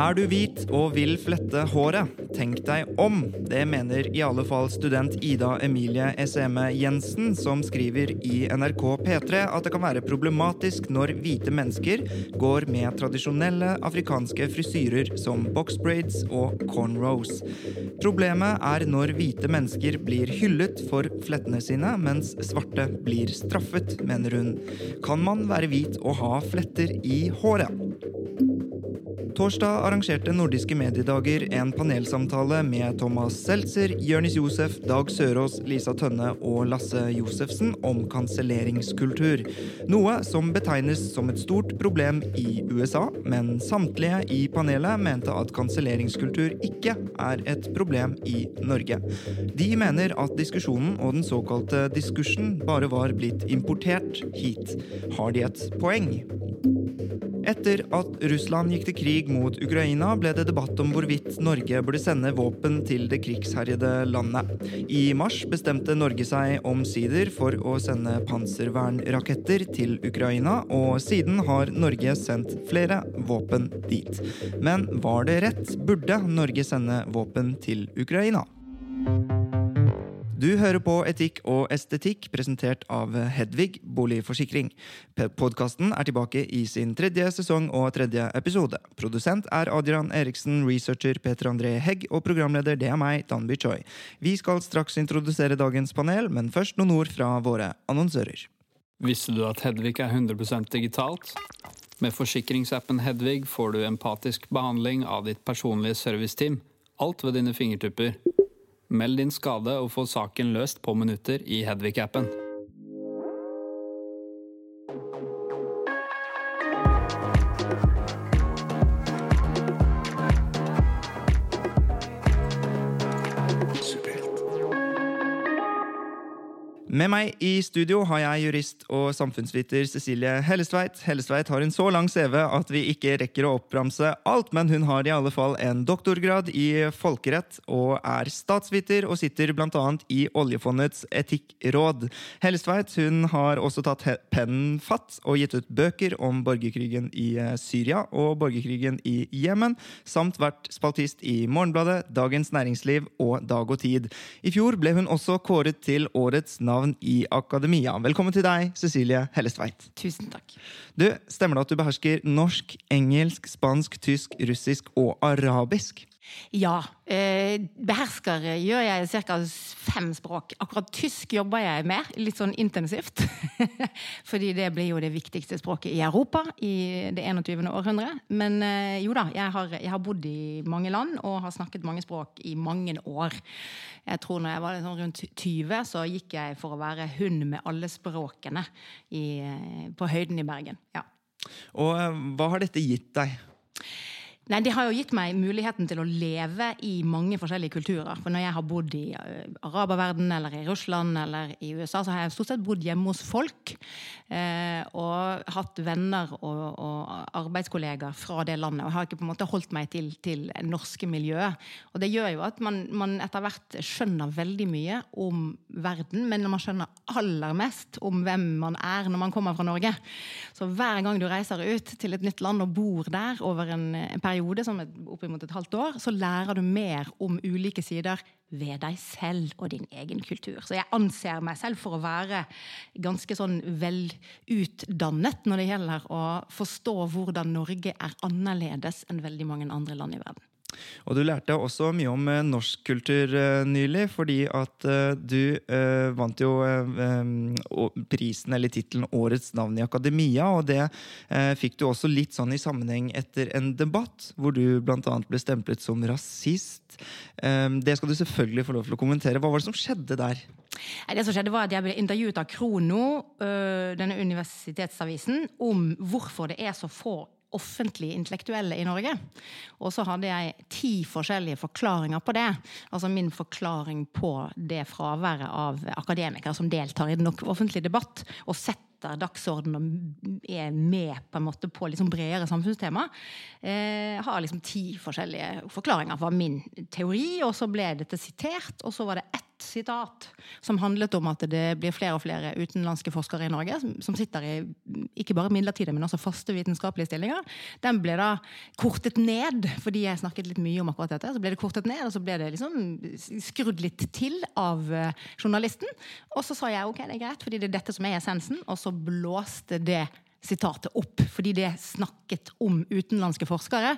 Er du hvit og vil flette håret? Tenk deg om. Det mener i alle fall student Ida Emilie Eseme Jensen, som skriver i NRK P3 at det kan være problematisk når hvite mennesker går med tradisjonelle afrikanske frisyrer som boxbraids og cornrows. Problemet er når hvite mennesker blir hyllet for flettene sine, mens svarte blir straffet, mener hun. Kan man være hvit og ha fletter i håret? Torsdag arrangerte Nordiske mediedager en panelsamtale med Thomas Seltzer, Jørnis Josef, Dag Sørås, Lisa Tønne og Lasse Josefsen om kanselleringskultur. Noe som betegnes som et stort problem i USA, men samtlige i panelet mente at kanselleringskultur ikke er et problem i Norge. De mener at diskusjonen og den såkalte diskursen bare var blitt importert hit. Har de et poeng? Etter at Russland gikk til krig mot Ukraina, ble det debatt om hvorvidt Norge burde sende våpen til det krigsherjede landet. I mars bestemte Norge seg omsider for å sende panservernraketter til Ukraina, og siden har Norge sendt flere våpen dit. Men var det rett? Burde Norge sende våpen til Ukraina? Du hører på Etikk og estetikk, presentert av Hedvig boligforsikring. Podkasten er tilbake i sin tredje sesong og tredje episode. Produsent er Adrian Eriksen, researcher Peter André Hegg og programleder det er meg, Danby Choi. Vi skal straks introdusere dagens panel, men først noen ord fra våre annonsører. Visste du at Hedvig er 100% digitalt? Med forsikringsappen Hedvig får du empatisk behandling av ditt personlige serviceteam. Alt ved dine fingertupper. Meld din skade og få saken løst på minutter i Hedvig-appen. Med meg i studio har jeg jurist og samfunnsviter Cecilie Hellestveit. Hellestveit har en så lang CV at vi ikke rekker å oppramse alt, men hun har i alle fall en doktorgrad i folkerett og er statsviter og sitter bl.a. i oljefondets etikkråd. Hellestveit hun har også tatt pennen fatt og gitt ut bøker om borgerkrigen i eh, Syria og borgerkrigen i Jemen, samt vært spaltist i Morgenbladet, Dagens Næringsliv og Dag og Tid. I fjor ble hun også kåret til årets navn i akademia. Velkommen til deg, Cecilie Hellestveit. Tusen takk. Du, Stemmer det at du behersker norsk, engelsk, spansk, tysk, russisk og arabisk? Ja. Eh, behersker gjør jeg ca. fem språk. Akkurat tysk jobber jeg med, litt sånn intensivt. Fordi det blir jo det viktigste språket i Europa i det 21. århundre. Men eh, jo da, jeg har, jeg har bodd i mange land og har snakket mange språk i mange år. Jeg tror når jeg var sånn rundt 20, så gikk jeg for å være hund med alle språkene i, eh, på høyden i Bergen. Ja. Og eh, hva har dette gitt deg? Nei, Det har jo gitt meg muligheten til å leve i mange forskjellige kulturer. For når jeg har bodd i araberverdenen araberverden eller i Russland eller i USA, så har jeg stort sett bodd hjemme hos folk. Eh, og hatt venner og, og arbeidskollegaer fra det landet. Og har ikke på en måte holdt meg til, til norske miljøet. Og det gjør jo at man, man etter hvert skjønner veldig mye om verden, men man skjønner aller mest om hvem man er når man kommer fra Norge. Så hver gang du reiser ut til et nytt land og bor der over en, en periode, som et, oppimot et halvt år, så lærer du mer om ulike sider ved deg selv og din egen kultur. Så jeg anser meg selv for å være ganske sånn velutdannet når det gjelder å forstå hvordan Norge er annerledes enn veldig mange andre land i verden. Og du lærte også mye om norsk norskkultur eh, nylig, fordi at eh, du eh, vant jo eh, eh, prisen eller tittelen Årets navn i akademia, og det eh, fikk du også litt sånn i sammenheng etter en debatt, hvor du bl.a. ble stemplet som rasist. Eh, det skal du selvfølgelig få lov til å kommentere. Hva var det som skjedde der? Det som skjedde var at Jeg ble intervjuet av Krono, denne universitetsavisen, om hvorfor det er så få offentlige intellektuelle i Norge. Og så hadde jeg ti forskjellige forklaringer på det. Altså min forklaring på det fraværet av akademikere som deltar i den offentlige debatt, og setter dagsorden og er med på en måte på liksom bredere samfunnstema, eh, har liksom ti forskjellige forklaringer. for min teori, og så ble dette sitert, og så var det ett sitat som handlet om at det blir flere og flere utenlandske forskere i Norge som, som sitter i ikke bare midlertidige, men også faste vitenskapelige stillinger. Den ble da kortet ned, fordi jeg snakket litt mye om akkurat dette. Så ble det kortet ned, og så ble det liksom skrudd litt til av uh, journalisten. Og så sa jeg ok, det er greit, fordi det er dette som er essensen, og så blåste det sitatet opp, fordi det snakket om utenlandske forskere,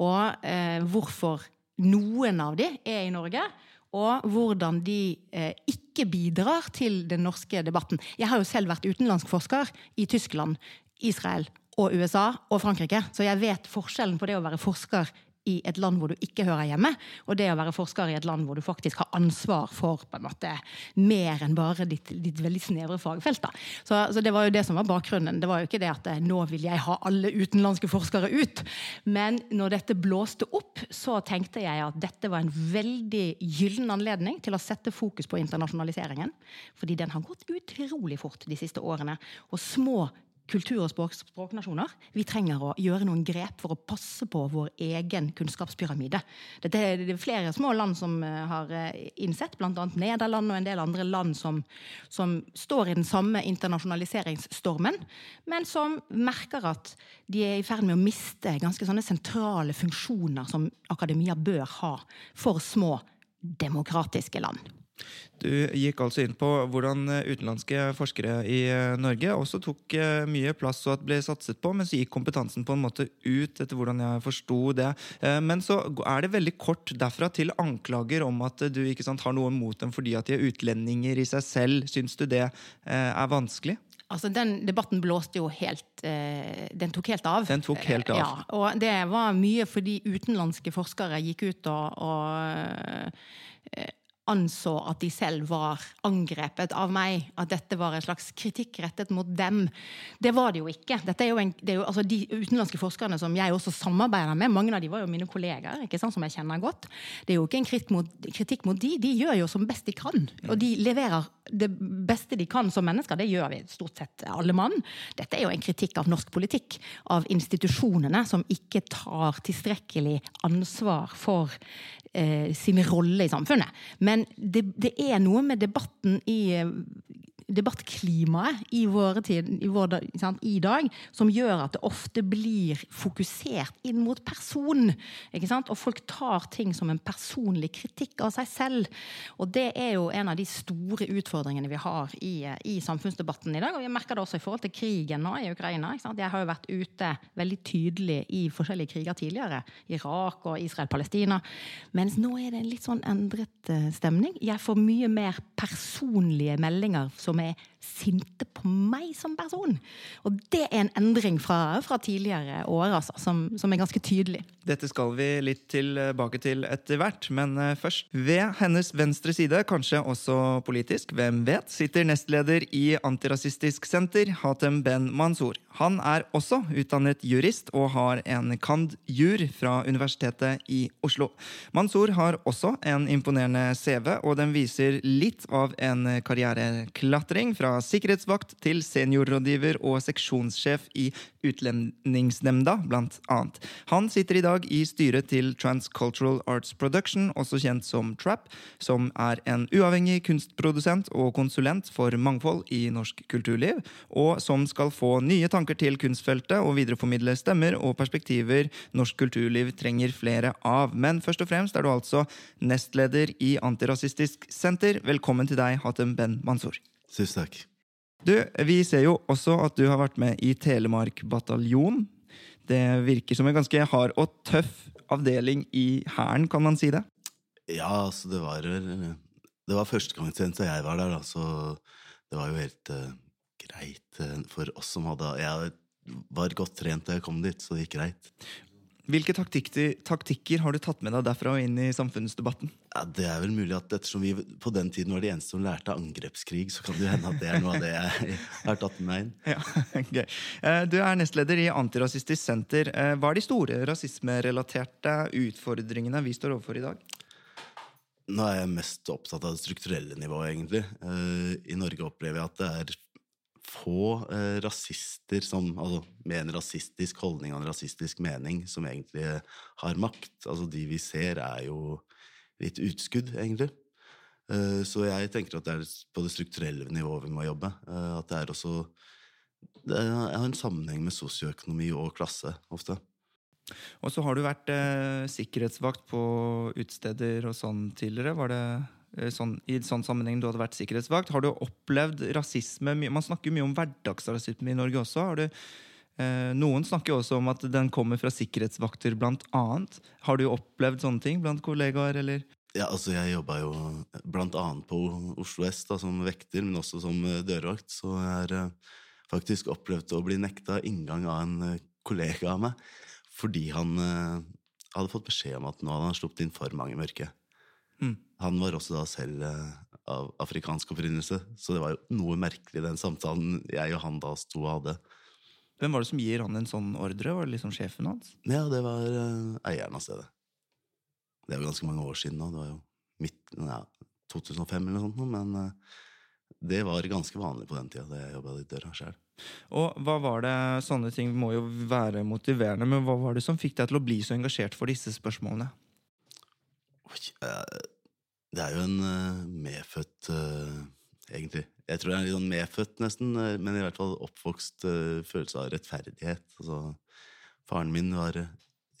og eh, hvorfor noen av de er i Norge, og hvordan de eh, ikke bidrar til den norske debatten. Jeg har jo selv vært utenlandsk forsker i Tyskland, Israel og USA og Frankrike, så jeg vet forskjellen på det å være forsker i et land hvor du ikke hører hjemme, og det å være forsker i et land hvor du faktisk har ansvar for på en måte mer enn bare ditt, ditt veldig snevre fagfelt. Da. Så, så, det var jo det som var bakgrunnen. Det var jo ikke det at eh, nå vil jeg ha alle utenlandske forskere ut. Men når dette blåste opp, så tenkte jeg at dette var en veldig gyllen anledning til å sette fokus på internasjonaliseringen. Fordi den har gått utrolig fort de siste årene. Og små kultur- og språk, språknasjoner. Vi trenger å gjøre noen grep for å passe på vår egen kunnskapspyramide. Dette er det flere små land som eh, har eh, innsett, bl.a. Nederland og en del andre land som, som, står i den samme internasjonaliseringsstormen, men som merker at de er i ferd med å miste ganske sånne sentrale funksjoner som akademia bør ha for små demokratiske land. Du gikk altså inn på hvordan eh, utenlandske forskere i eh, Norge også tok eh, mye plass og ble satset på, men så gikk kompetansen på en måte ut, etter hvordan jeg forsto det. Men så er det veldig kort derfra til anklager om at du ikke sant, har noe mot dem fordi at de er utlendinger i seg selv. Syns du det er vanskelig? Altså, Den debatten blåste jo helt Den tok helt av. Den tok helt av. Ja, og det var mye fordi utenlandske forskere gikk ut og, og anså at de selv var angrepet av meg. At dette var en slags kritikk rettet mot dem. Det var det jo ikke. Jo, en, er jo altså De utenlandske forskerne som jeg også samarbeider med, mange av de var jo mine kollegaer, ikke sant, som jeg kjenner godt. Det er jo ikke en kritikk mot, kritikk mot de. De gjør jo som best de kan. Og de leverer det beste de kan som mennesker. Det gjør vi stort sett alle mann. Dette er jo en kritikk av norsk politikk. Av institusjonene som ikke tar tilstrekkelig ansvar for eh, sin rolle i samfunnet. Men det, det, er noe med debatten i debattklimaet i, tid, i, vår, sant, i, dag som gjør at det ofte blir fokusert inn mot person. Og folk tar ting som en personlig kritikk av seg selv. Og det er jo en av de store utfordringene vi har i, i samfunnsdebatten i dag. Og vi merker det også i forhold til krigen nå i Ukraina. Jeg har jo vært ute veldig tydelig i forskjellige kriger tidligere. Irak og Israel-Palestina. Mens nå er det en litt sånn endret eh, stemning. Jeg får mye mer personlige meldinger som er med sinte på meg som person. Og det er en endring fra, fra tidligere år, altså, som, som, er ganske tydelig. Dette skal vi litt tilbake til etter hvert, men eh, først. Ved hennes venstre side, kanskje også politisk, hvem vet, sitter nestleder i Antirasistisk Senter, Hatem Ben Mansour. Han er også utdannet jurist og har en cand.jur fra Universitetet i Oslo. Mansour har også en imponerende CV, og den viser litt av en karriereklatring fra sikkerhetsvakt til seniorrådgiver og seksjonssjef i Utlendingsnemnda, blant annet. Han sitter i dag i styret til Transcultural Arts Production, også kjent som TRAP, som er en uavhengig kunstprodusent og konsulent for mangfold i norsk kulturliv, og som skal få nye tanker til kunstfeltet og videreformidle stemmer og perspektiver norsk kulturliv trenger flere av. Men først og fremst er du altså nestleder i Antirasistisk Senter. Velkommen til deg, Hatem Ben Mansour. Tusen takk. Du, vi ser jo også at du har vært med i Telemark bataljon. Det virker som en ganske hard og tøff avdeling i Hæren, kan man si det? Ja, altså, det var Det var førstegangstjeneste jeg var der, da, så det var jo helt uh, greit uh, for oss som hadde Jeg var godt trent da jeg kom dit, så det gikk greit. Hvilke taktikker, taktikker, har du tatt med deg derfra og inn i samfunnsdebatten? Ja, det er vel mulig at Ettersom vi på den tiden var de eneste som lærte angrepskrig, så kan det hende at det er noe av det jeg har tatt med meg inn. Ja, okay. Eh, du er nestleder i Antirasistisk Senter. Eh, hva er de store rasismerelaterte utfordringene vi står overfor i dag? Nå er jeg mest opptatt av det strukturelle nivået, egentlig. Eh, I Norge opplever jeg at det er få eh, rasister som, altså, med en rasistisk holdning og en rasistisk mening som egentlig har makt. Altså, de vi ser, er jo litt utskudd, egentlig. Eh, så jeg tenker at det er på det strukturelle nivået vi må jobbe. Eh, at det er også det har en sammenheng med sosioøkonomi og klasse, ofte. Og så har du vært eh, sikkerhetsvakt på utesteder og sånn tidligere. Var det sånn, i sånn sammenheng du hadde vært sikkerhetsvakt. Har du opplevd rasisme Man snakker jo mye om hverdagsrasisme i Norge også. Har du, eh, noen snakker også om at den kommer fra sikkerhetsvakter, blant annet. Har du opplevd sånne ting blant kollegaer, eller? Ja, altså Jeg jobba jo blant annet på Oslo S da, som vekter, men også som eh, dørvakt. Så jeg har eh, faktisk opplevd å bli nekta inngang av en kollega av meg fordi han hadde fått beskjed om at nå hadde han sluppet inn for mange mørke. Mm. Han var også da selv eh, av afrikansk opprinnelse, så det var jo noe merkelig den samtalen jeg og han da sto og hadde. Hvem var det som gir han en sånn ordre? Var det liksom sjefen hans? Ja, det var uh, eieren av stedet. Det er jo ganske mange år siden nå. Det var jo midt, ja, 2005 eller noe sånt, men uh, det var ganske vanlig på den tida da jeg jobba i døra sjøl. Og hva var det, Sånne ting må jo være motiverende, men hva var det som fikk deg til å bli så engasjert for disse spørsmålene? Oi, uh, det er jo en uh, medfødt uh, Egentlig. Jeg tror det er litt sånn medfødt, nesten, uh, men i hvert fall oppvokst følelse av rettferdighet. Altså, faren min var,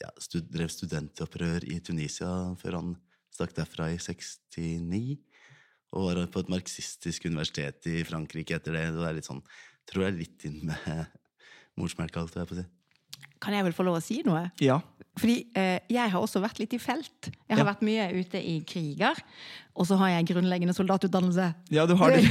ja, stud, drev studentopprør i Tunisia før han stakk derfra i 69. Og var på et marxistisk universitet i Frankrike etter det. Det er litt sånn, tror jeg er litt inn med morsmelka, alt jeg på å. Kan jeg vel få lov å si noe? Ja. Fordi eh, jeg har også vært litt i felt. Jeg har ja. vært mye ute i kriger. Og så har jeg grunnleggende soldatutdannelse. Ja, du har det.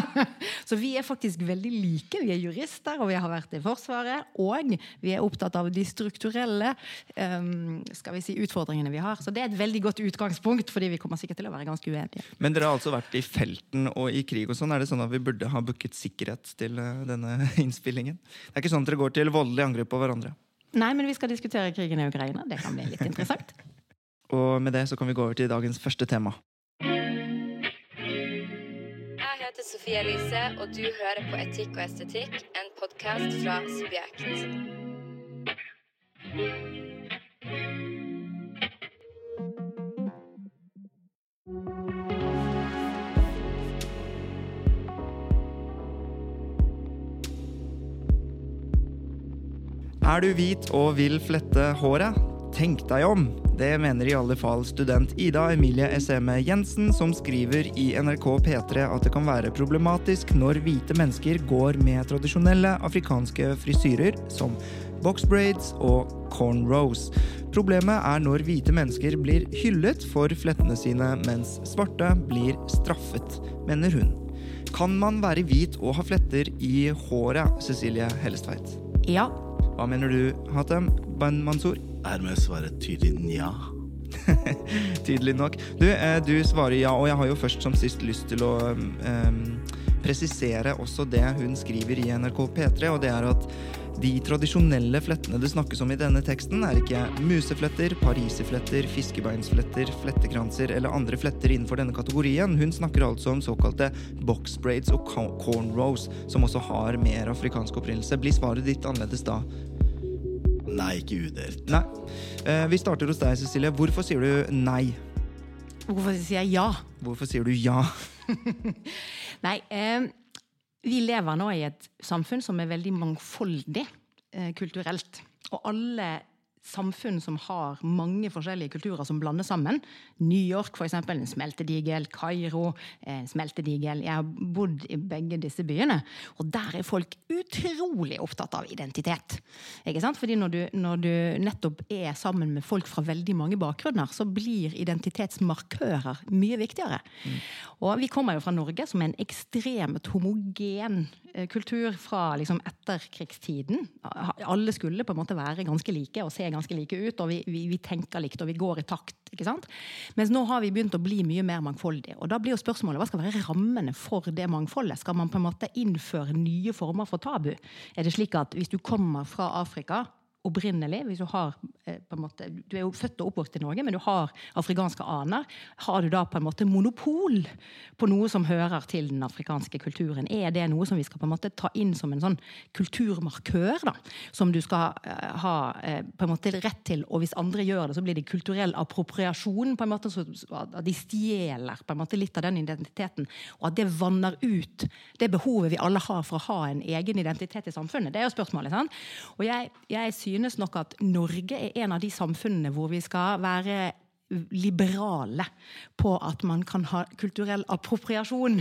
så vi er faktisk veldig like. Vi er jurister, og vi har vært i Forsvaret. Og vi er opptatt av de strukturelle um, skal vi si, utfordringene vi har. Så det er et veldig godt utgangspunkt, fordi vi kommer sikkert til å være ganske uenige. Men dere har altså vært i felten og i krig og sånn. Er det sånn at vi burde ha booket sikkerhet til uh, denne innspillingen? Det er ikke sånn at dere går til voldelig angrep på hverandre? Nei, men vi skal diskutere krigen i Ukraina. Det kan bli litt interessant. og med det så kan vi gå over til dagens første tema. Heter Sofie Elise, og du hører på Etikk og estetikk, en podkast fra Subjekt. Er du hvit og vil flette håret? Tenk deg om! Det mener i alle fall student Ida Emilie Eseme Jensen, som skriver i NRK P3 at det kan være problematisk når hvite mennesker går med tradisjonelle afrikanske frisyrer som boxbraids og cornrows. Problemet er når hvite mennesker blir hyllet for flettene sine, mens svarte blir straffet, mener hun. Kan man være hvit og ha fletter i håret, Cecilie Hellestveit? Ja, hva mener du, Hatem Ban Mansour? Her med å svare tydelig nja. Tydelig nok. Du, eh, du, svarer ja, og jeg har jo først som sist lyst til å um, presisere også det hun skriver i NRK P3, og det er at de tradisjonelle flettene det snakkes om i denne teksten, er ikke musefletter, pariserfletter, fiskebeinsfletter, flettekranser eller andre fletter innenfor denne kategorien. Hun snakker altså om såkalte boxbraids og cornrows, som også har mer afrikansk opprinnelse. Blir svaret ditt annerledes da? Nei, ikke udelt. Nei. Eh, vi starter hos deg, Cecilie. Hvorfor sier du nei? Hvorfor sier jeg ja? Hvorfor sier du ja? nei, eh, vi lever nå i et samfunn som er veldig mangfoldig eh, kulturelt. Og alle samfunn som har mange forskjellige kulturer som blander sammen. New York, eksempel, en smeltedigel. Kairo, en smeltedigel. Jeg har bodd i begge disse byene, og der er folk utrolig opptatt av identitet. Ikke sant? Fordi når du, når du nettopp er sammen med folk fra veldig mange bakgrunner, så blir identitetsmarkører mye viktigere. Og vi kommer jo fra Norge, som er en ekstremt homogen kultur fra liksom etterkrigstiden. Alle skulle på en måte være ganske like og se ganske like ut, og vi, vi, vi tenker likt og vi går i takt. ikke sant? Mens nå har vi begynt å bli mye mer mangfoldige. Og da blir jo spørsmålet hva skal være rammene for det mangfoldet? Skal man på en måte innføre nye former for tabu? Er det slik at hvis du kommer fra Afrika opprinnelig, hvis du har eh, på en måte, Du er jo født og oppvokst i Norge, men du har afrikanske aner. Har du da på en måte monopol på noe som hører til den afrikanske kulturen? Er det noe som vi skal på en måte ta inn som en sånn kulturmarkør? da, Som du skal eh, ha eh, på en måte rett til, og hvis andre gjør det, så blir det kulturell appropriasjon. på en måte, At de stjeler på en måte litt av den identiteten. Og at det vanner ut det behovet vi alle har for å ha en egen identitet i samfunnet. Det er jo spørsmålet. sant? Og jeg, jeg synes nok at Norge er en av de samfunnene hvor vi skal være liberale på at man kan ha kulturell appropriasjon.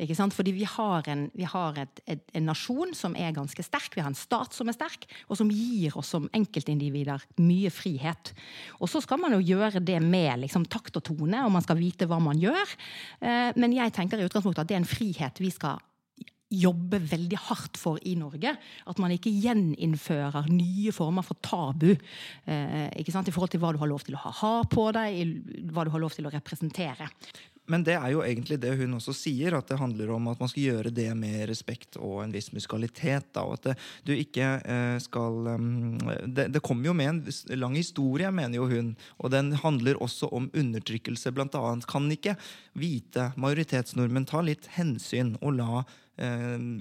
ikke sant? Fordi vi har, en, vi har et, et, en nasjon som er ganske sterk, vi har en stat som er sterk, og som gir oss som enkeltindivider mye frihet. Og så skal man jo gjøre det med liksom, takt og tone, og man skal vite hva man gjør. Eh, men jeg tenker i utgangspunktet at det er en frihet vi skal jobbe veldig hardt for i Norge. At man ikke gjeninnfører nye former for tabu eh, i forhold til hva du har lov til å ha, på deg, hva du har lov til å representere. Men det er jo egentlig det hun også sier, at det handler om at man skal gjøre det med respekt og en viss musikalitet. Da, og at det, du ikke eh, skal um, det, det kommer jo med en lang historie, mener jo hun, og den handler også om undertrykkelse. Blant annet kan ikke hvite majoritetsnordmenn ta litt hensyn og la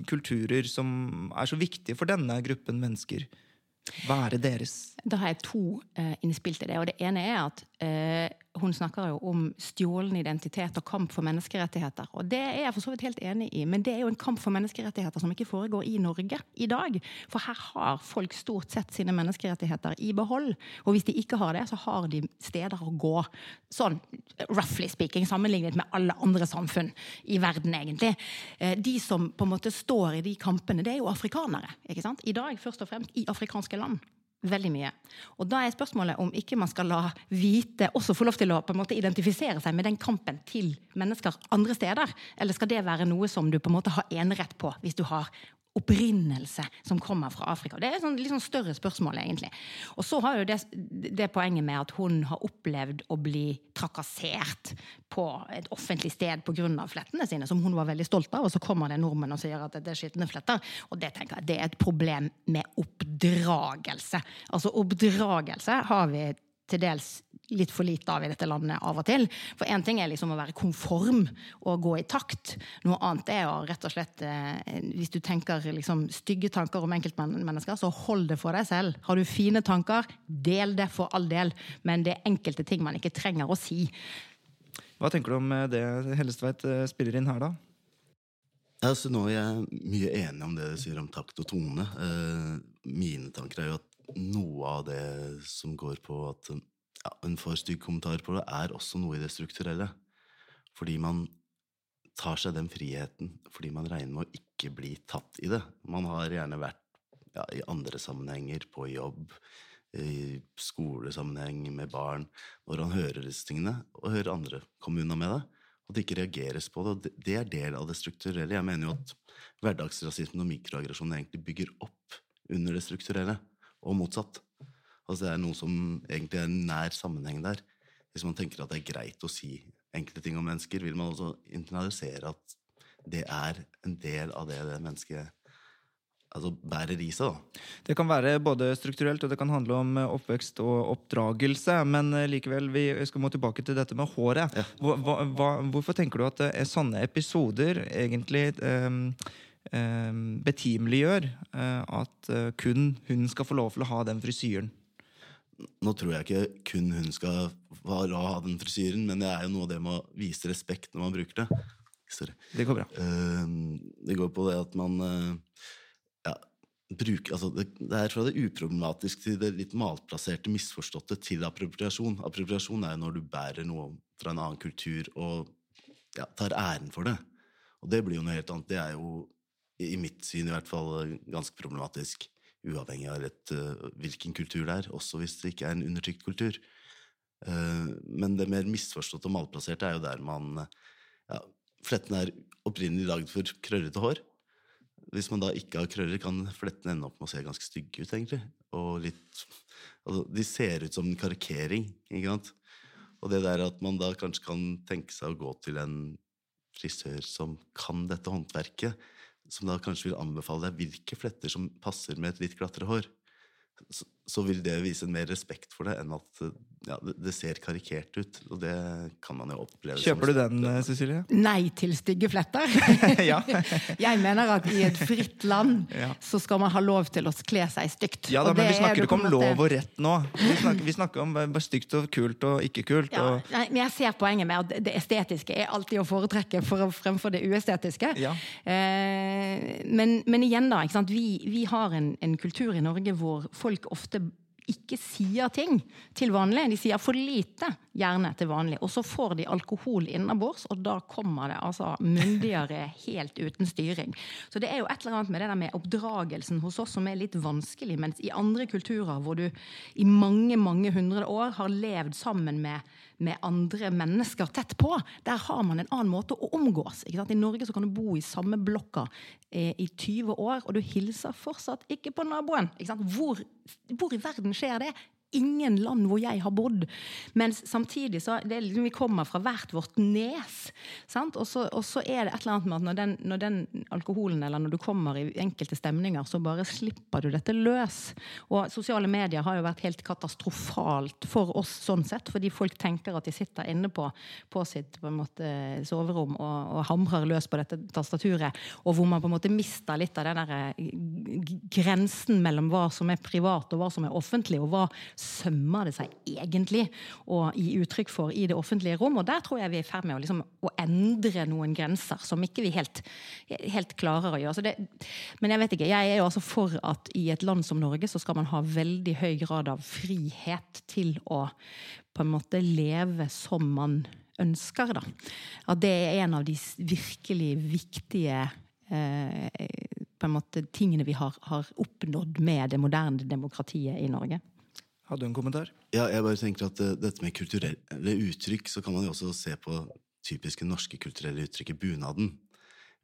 kulturer som er så viktige for denne gruppen mennesker, være deres? Da har jeg to eh, innspill til det. og Det ene er at eh, hun snakker jo om stjålen identitet og kamp for menneskerettigheter. Og det er jeg for så vidt helt enig i, men det er jo en kamp for menneskerettigheter som ikke foregår i Norge i dag. For her har folk stort sett sine menneskerettigheter i behold. Og hvis de ikke har det, så har de steder å gå. Sånn roughly speaking, sammenlignet med alle andre samfunn i verden, egentlig. Eh, de som på en måte står i de kampene, det er jo afrikanere. ikke sant? I dag først og fremst i afrikanske land. Veldig mye. Og da er spørsmålet om ikke man skal la hvite også få lov til å på en måte identifisere seg med den kampen til mennesker andre steder. Eller skal det være noe som du på en måte har enerett på hvis du har opprinnelse som kommer fra Afrika? Det er et sånn, litt sånn større spørsmål, egentlig. Og så har jo det, det poenget med at hun har opplevd å bli trakassert på et offentlig sted pga. flettene sine, som hun var veldig stolt av, og så kommer det nordmenn og sier at det er skitne fletter. Og det tenker jeg det er et problem med oppdragelse. Altså oppdragelse har vi til dels litt for lite av i dette landet av og til. For én ting er liksom å være konform og gå i takt. Noe annet er å rett og slett eh, Hvis du tenker liksom stygge tanker om enkeltmennesker, så hold det for deg selv. Har du fine tanker, del det for all del. Men det er enkelte ting man ikke trenger å si. Hva tenker du om eh, det Hellestveit eh, spiller inn her, da? Altså, nå er jeg mye enig om det du sier om takt og tone. Eh, mine tanker er jo at noe av det som går på at ja, en for stygg kommentar på det, er også noe i det strukturelle. Fordi man tar seg den friheten fordi man regner med å ikke bli tatt i det. Man har gjerne vært ja, i andre sammenhenger, på jobb, i skolesammenheng med barn, når han hører disse tingene, og hører andre komme unna med det, og det ikke reageres på det. og Det er del av det strukturelle. Jeg mener jo at hverdagsrasismen og mikroaggresjonen egentlig bygger opp under det strukturelle og motsatt. Altså Det er noe som egentlig er en nær sammenheng der. Hvis man tenker at det er greit å si enkelte ting om mennesker, vil man også internalisere at det er en del av det det mennesket altså bærer i seg. da. Det kan være både strukturelt og det kan handle om eh, oppvekst og oppdragelse. Men eh, likevel, vi skal må tilbake til dette med håret. Ja. Hva, hva, hvorfor tenker du at eh, sånne episoder egentlig um, um, betimeliggjør uh, at kun hun skal få lov til å ha den frisyren? Nå tror jeg ikke kun hun skal ha ha den frisyren, men det er jo noe av det med å vise respekt når man bruker det. Sorry. Det går bra. Eh, det går på det at man eh, ja, bruker altså det, det er fra det uproblematiske til det litt malplasserte, misforståtte til appropriasjon. Appropriasjon er jo når du bærer noe fra en annen kultur og ja, tar æren for det. Og det blir jo noe helt annet. Det er jo, i i mitt syn i hvert fall, ganske problematisk. Uavhengig av rett, eh, hvilken kultur det er, også hvis det ikke er en undertrykt kultur. Eh, men det mer misforståtte og malplasserte er jo der man ja, Flettene er opprinnelig lagd for krøllete hår. Hvis man da ikke har krøller, kan flettene ende opp med å se ganske stygge ut, egentlig. Og litt altså, De ser ut som en karikering, ikke sant? Og det der at man da kanskje kan tenke seg å gå til en frisør som kan dette håndverket, som da kanskje vil anbefale deg hvilke fletter som passer med et litt glattere hår, så vil det vise en mer respekt for det enn at ja, det, ser karikert ut. Og det kan man jo oppleve. som Kjøper du den, Cecilie? Nei til stygge fletter. Jeg mener at i et fritt land Ja. så skal man ha lov til å kle seg stygt. Ja da, Og men det vi er snakker ikke om måte- lov og rett nå. Vi snakker, vi snakker om bare stygt og kult og ikke kult. Ja, Og, nei, men jeg ser poenget med at det estetiske er alltid å foretrekke for, fremfor det uestetiske. Ja. Eh, men, men igjen, da. Ikke sant? Vi, vi har en, en kultur i Norge hvor folk ofte ikke sier ting til vanlig. De sier for lite, gjerne til vanlig. Og så får de alkohol innabords, og da kommer det altså myndigere helt uten styring. Så det er jo et eller annet med det der med oppdragelsen hos oss som er litt vanskelig. Mens i andre kulturer hvor du i mange, mange hundre år har levd sammen med med andre mennesker tett på. Der har man en annen måte å omgås. I Norge så kan du bo i samme blokka eh, i 20 år, og du hilser fortsatt ikke på naboen. Hvor, hvor i verden skjer det? Ingen land hvor jeg har bodd. Mens samtidig så det liksom, Vi kommer fra hvert vårt nes. Og, så, og så er det et eller annet med at når den, når den alkoholen, eller når du kommer i enkelte stemninger, så bare slipper du dette løs. Og sosiale medier har jo vært helt katastrofalt for oss sånn sett, fordi folk tenker at de sitter inne på, på sitt på en måte, soverom og, og hamrer løs på dette tastaturet, og hvor man på en måte mister litt av den der eh, grensen mellom hva som er privat og hva som er offentlig, og hva sømmer det seg egentlig å gi uttrykk for i det offentlige rom. Og der tror jeg vi er i ferd med å, liksom, å endre noen grenser som ikke vi helt, helt klarer å gjøre. Det, men jeg vet ikke, jeg er jo altså for at i et land som Norge så skal man ha veldig høy grad av frihet til å på en måte leve som man ønsker, da. At det er en av de virkelig viktige eh, på en måte tingene vi har, har oppnådd med det moderne demokratiet i Norge. Hadde du en kommentar? Ja, jeg bare tenker at uh, dette med kulturelle uttrykk, så kan man jo også se på typiske norske kulturelle uttrykket bunaden.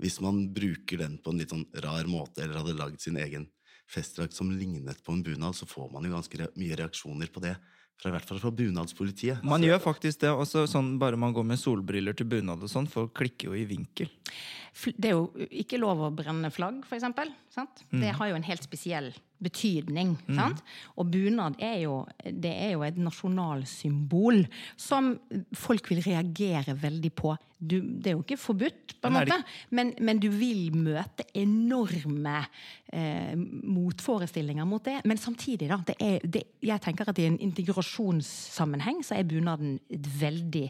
Hvis man bruker den på en litt sånn rar måte, eller hadde lagd sin egen festdrakt som lignet på en bunad, så får man jo ganske re mye reaksjoner på det. Fra, I hvert fall fra bunadspolitiet. Man gjør faktisk det. også sånn Bare man går med solbriller til bunad og sånn, folk klikker jo i vinkel. Det er jo ikke lov å brenne flagg, for eksempel. Sant? Det har jo en helt spesiell betydning. Sant? Og bunad er jo, det er jo et nasjonalsymbol som folk vil reagere veldig på. Du, det er jo ikke forbudt, på en Men er det måte, men, men du vil møte enorme eh, motforestillinger mot det. Men samtidig, da. Det er, det, jeg tenker at i en integrasjonssammenheng så er bunaden et veldig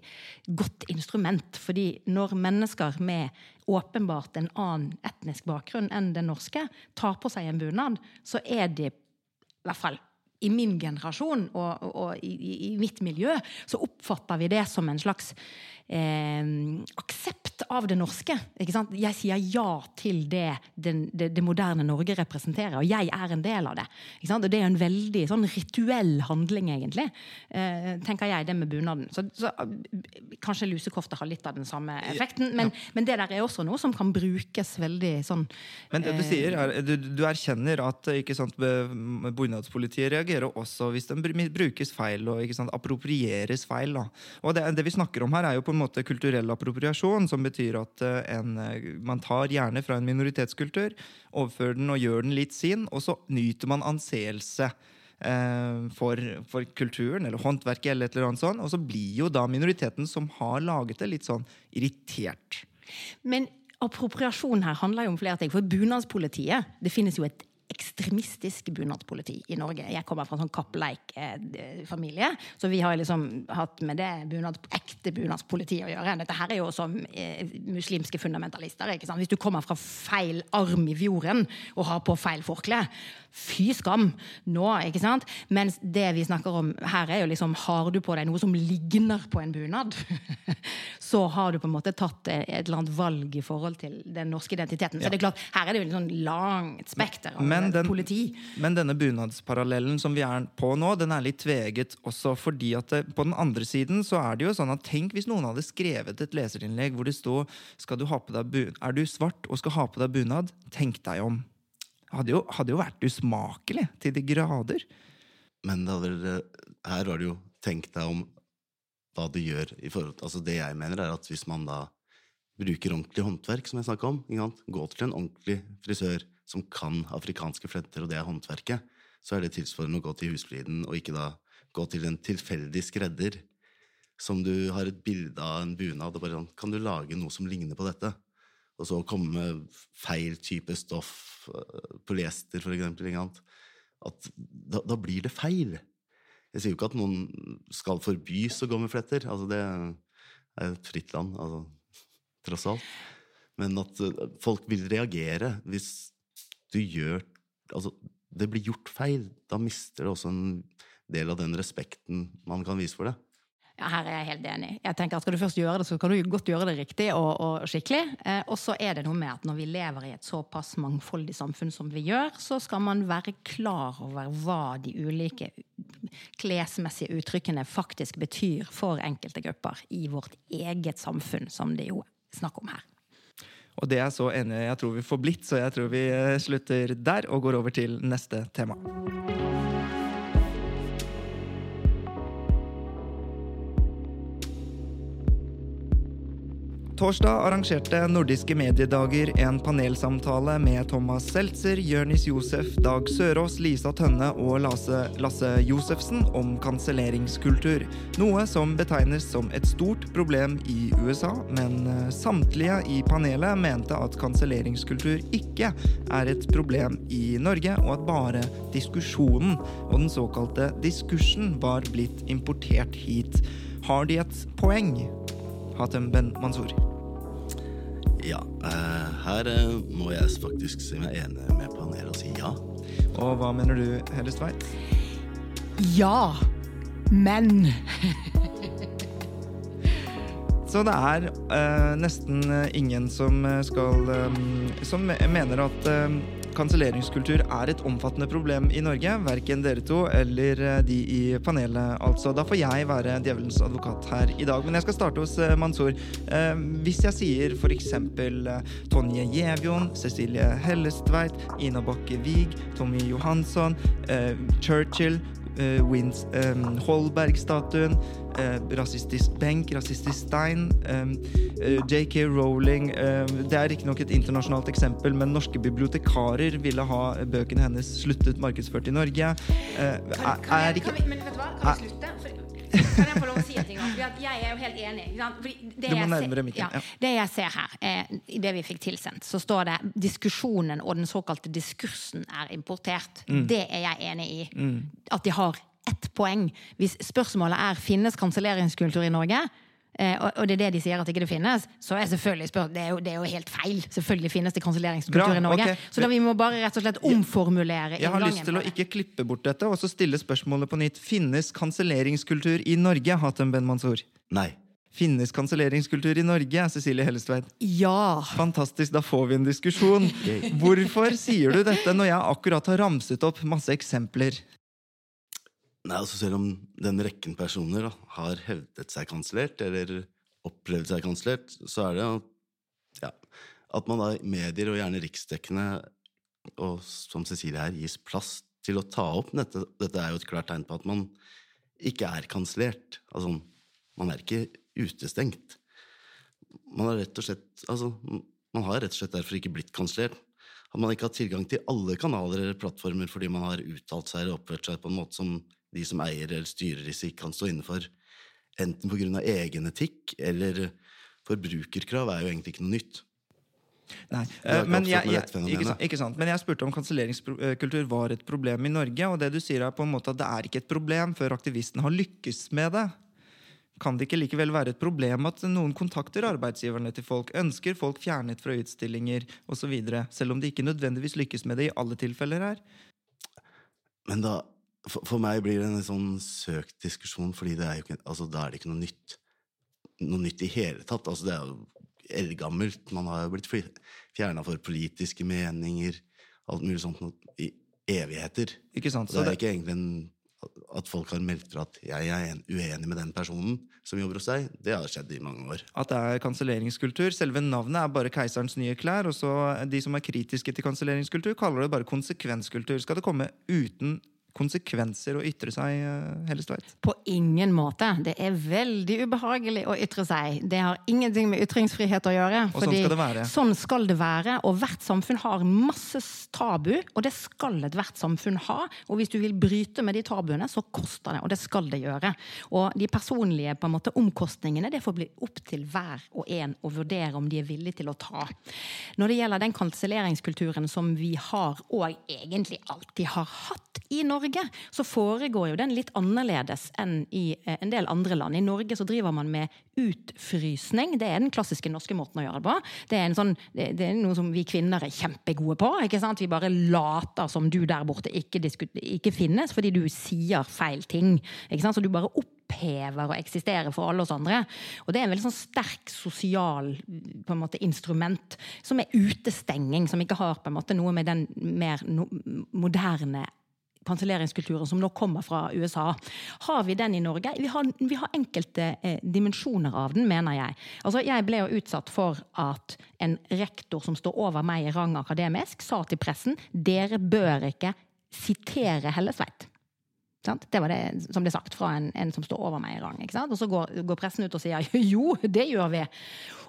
godt instrument. Fordi når mennesker med åpenbart en annen etnisk bakgrunn enn den norske tar på seg en bunad, så er de i hvert fall i min generasjon og, og, og i, i, mitt miljø, så oppfatter vi det som en slags eh, aksept av det norske. Jeg sier ja til det, det det moderne Norge representerer, og jeg er en del av det. Og det er en veldig sånn rituell handling, egentlig, eh, tenker jeg, det med bunaden. Så, så eh, kanskje lusekofte har litt av den samme effekten, men, men det der er også noe som kan brukes veldig sånn Men det du sier, er, du, du erkjenner at eh, ikke sant, bunadspolitiet reagerer også hvis den brukes feil og ikke sant, approprieres feil. Da. Og det, det vi snakker om her, er jo på en måte kulturell appropriasjon, som betyr at eh, en, eh, man tar gjerne fra en minoritetskultur, overfører den og gjør den litt sin, og så nyter man anseelse. eh, For, for kulturen eller håndverket, eller et eller annet sånt. Og så blir jo da minoriteten som har laget det, litt sånn irritert. Men appropriasjon her handler jo om flere ting. For bunadspolitiet Det finnes jo et ekstremistisk bunadspoliti i Norge. Jeg kommer fra en sånn kappleik-familie, så vi har liksom hatt med det bunad, ekte bunadspoliti å gjøre. Dette her er jo som eh, muslimske fundamentalister. ikke sant? Hvis du kommer fra feil arm i fjorden og har på feil forkle, fy skam! Nå, ikke sant? Mens det vi snakker om her, er jo liksom Har du på deg noe som ligner på en bunad, så har du på en måte tatt et eller annet valg i forhold til den norske identiteten. Så det er klart, her er det jo et sånn langt spekter av Men, den, politi. men denne bunadsparallellen som vi er på nå, den er litt tveget også fordi at det, på den andre siden så er det jo sånn at tenk hvis noen hadde skrevet et leserinnlegg hvor det sto skal du ha på deg Er du svart og skal ha på deg bunad, tenk deg om. Hadde jo, hadde jo vært usmakelig til de grader. Men hadde, her var det jo tenk deg om hva du gjør i forhold til Altså det jeg mener, er at hvis man da bruker ordentlig håndverk, som jeg snakka om, gå til en ordentlig frisør som kan afrikanske fletter, og det er håndverket, så er det tilsvarende å gå til husfliden og ikke da gå til en tilfeldig skredder som du har et bilde av en bunad, og bare sånn Kan du lage noe som ligner på dette? Og så komme med feil type stoff, øh, polyester sant? At da, da blir det feil. Jeg sier jo ikke at noen skal forbys å gå med fletter. Altså, det er et fritt land, altså, tross alt. Men at øh, folk vil reagere hvis du gjør Altså, det blir gjort feil. Da mister det også en del av den respekten man kan vise for det. Ja, her er jeg helt enig. Jeg tenker at Skal du først gjøre det, så kan du godt gjøre det riktig og, og skikkelig. Eh, og så er det noe med at når vi lever i et såpass mangfoldig samfunn som vi gjør, så skal man være klar over hva de ulike klesmessige uttrykkene faktisk betyr for enkelte grupper i vårt eget samfunn, som det jo er snakk om her. Og det er så enig jeg tror vi får blitt, så jeg tror vi eh, slutter der og går over til neste tema. Torsdag arrangerte Nordiske mediedager en panelsamtale med Thomas Seltzer, Jørnis Josef, Dag Sørås, Lisa Tønne og Lasse, Lasse Josefsen om kanselleringskultur. Noe som betegnes som et stort problem i USA, men eh, samtlige i panelet mente at kanselleringskultur ikke er et problem i Norge, og at bare diskusjonen og den såkalte diskursen var blitt importert hit. Har de et poeng? Hatem Ben Mansour. Ja, eh, her eh, må jeg faktisk si meg enig med panelet og si ja. Og hva mener du, Hellestveit? Ja, men Så det er eh, nesten ingen som skal eh, Som mener at eh, kanselleringskultur er et omfattende problem i Norge. Verken dere to eller eh, de i panelet, altså. Da får jeg være djevelens advokat her i dag. Men jeg skal starte hos eh, Mansour. Eh, hvis jeg sier f.eks. Tonje Gjevjon, Cecilie Hellestveit, Ina Bakke Wiig, Tommy Johansson, Churchill Wins, eh, Holberg-statuen, eh, rasistisk benk, rasistisk stein, eh, eh, JK Rowling eh, Det er riktignok et internasjonalt eksempel, men norske bibliotekarer ville ha bøkene hennes sluttet markedsført i Norge. Eh, Kan, kan, ikke kan, vi, men vet du hva? Kan vi slutte? For, kan jeg få lov å si en ting? at jeg er jo helt enig. det Du må nærmere mikken, ja. Det jeg ser her, er, i det vi fikk tilsendt, så står det diskusjonen og den såkalte diskursen er importert. Mm. Det er jeg enig i. At de har ett poeng. Hvis spørsmålet er finnes kanselleringskultur i Norge, eh, og, og det er det de sier at ikke det finnes, så er selvfølgelig spør det er jo, det er jo helt feil. Selvfølgelig finnes det kanselleringskultur i Norge. Okay. Så da vi må bare rett og slett omformulere Jeg har lyst til å ikke klippe bort dette, og så stille spørsmålet på nytt. Finnes kanselleringskultur i Norge, Hatem Ben Mansour? Nei. Finnes kanselleringskultur i Norge, Cecilie Hellestveit? Ja. Fantastisk, da får vi en diskusjon. Hvorfor sier du dette når jeg akkurat har ramset opp masse eksempler? Nei, altså Selv om den rekken personer da, har hevdet seg kansellert, eller opplevd seg kansellert, så er det ja, at man da i medier, og gjerne riksdekkende, og som Cecilie her, gis plass til å ta opp dette. Dette er jo et klart tegn på at man ikke er kansellert. Altså, man er ikke utestengt. Man har rett og slett altså, man har rett og slett derfor ikke blitt kansellert. At man ikke har tilgang til alle kanaler eller plattformer fordi man har uttalt seg eller oppført seg på en måte som de som eier eller styrer disse, ikke kan stå innenfor. Enten av egen etikk eller forbrukerkrav er jo egentlig ikke noe nytt. Nei, eh, men jeg, jeg, ikke, sant, ikke sant. Men jeg spurte om kanselleringskultur var et problem i Norge. Og det du sier er på en måte at det er ikke et problem før aktivisten har lykkes med det. Kan det ikke likevel være et problem at noen kontakter arbeidsgiverne til folk, ønsker folk fjernet fra utstillinger osv., selv om de ikke nødvendigvis lykkes med det i alle tilfeller her? Men da, for, for meg blir det en sånn søkt diskusjon, fordi det er jo ikke, altså, da er det ikke noe nytt. Noe nytt i hele tatt. Altså, det er jo eldgammelt. Man har jo blitt fjerna for politiske meninger, alt mulig sånt noe, i evigheter. Ikke sant? Så det er ikke egentlig en, at folk har meldt fra at jeg er uenig med den personen som jobber hos deg. Det har skjedd i mange år. at det er kanselleringskultur. Selve navnet er bare keiserens nye klær. Og så de som er kritiske til kanselleringskultur, kaller det bare konsekvenskultur. Skal det komme uten konsekvenser å ytre seg, eh, Hellestveit? På ingen måte. Det er veldig ubehagelig å ytre seg. Det har ingenting med ytringsfrihet å gjøre. Og sånn skal det være. Sånn skal det være. Og hvert samfunn har masse tabu, og det skal ethvert samfunn ha. Og hvis du vil bryte med de tabuene, så koster det, og det skal det gjøre. Og de personlige på en måte, omkostningene, det får bli opp til hver og en å vurdere om de er villige til å ta. Når det gjelder den kanselleringskulturen som vi har, og egentlig alltid har hatt i Norge, så foregår jo den litt annerledes enn i eh, en del andre land. I Norge så driver man med utfrysning. Det er den klassiske norske måten å gjøre det på. Det er, sånn, det, er noe som vi kvinner er kjempegode på. ikke sant? Vi bare later som du der borte ikke, ikke finnes, fordi du sier feil ting. ikke sant? Så du bare opphever og eksisterer for alle oss andre. Og det er en veldig sånn sterk sosial på en måte, instrument, som er utestenging, som ikke har på en måte noe med den mer no moderne kanselleringskulturen som nå kommer fra USA. Har vi den i Norge? Vi har, vi har enkelte eh, dimensjoner av den, mener jeg. Altså, jeg ble jo utsatt for at en rektor som står over meg i rang akademisk, sa til pressen dere bør ikke sitere Hellesveit. Sveit». Det var det som ble sagt fra en, en som står over meg i rang. Og så går, går pressen ut og sier jo, det gjør vi.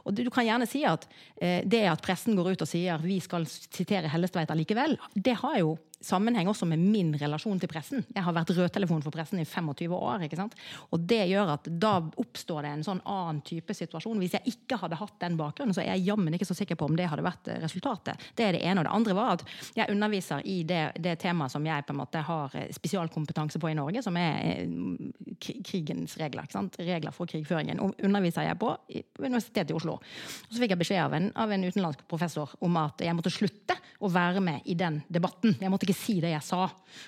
Og du, du kan gjerne si at eh, det at pressen går ut og sier vi skal sitere Hellestveit allikevel, det har jo sammenheng også med min relasjon til pressen. Jeg har vært rødtelefon for pressen i 25 år. ikke sant? Og det gjør at da oppstår det en sånn annen type situasjon. Hvis jeg ikke hadde hatt den bakgrunnen, så er jeg jammen ikke så sikker på om det hadde vært eh, resultatet. Det er det ene. Og det andre var at jeg underviser i det, det temaet som jeg på en måte har eh, spesialkompetanse på i Norge, som er eh, krigens regler. ikke sant? Regler for krigføringen. Og underviser jeg på Universitetet i Oslo. Og så fikk jeg beskjed av en, av en utenlandsk professor om at jeg måtte slutte å være med i den debatten. Jeg måtte ikke si det jeg sa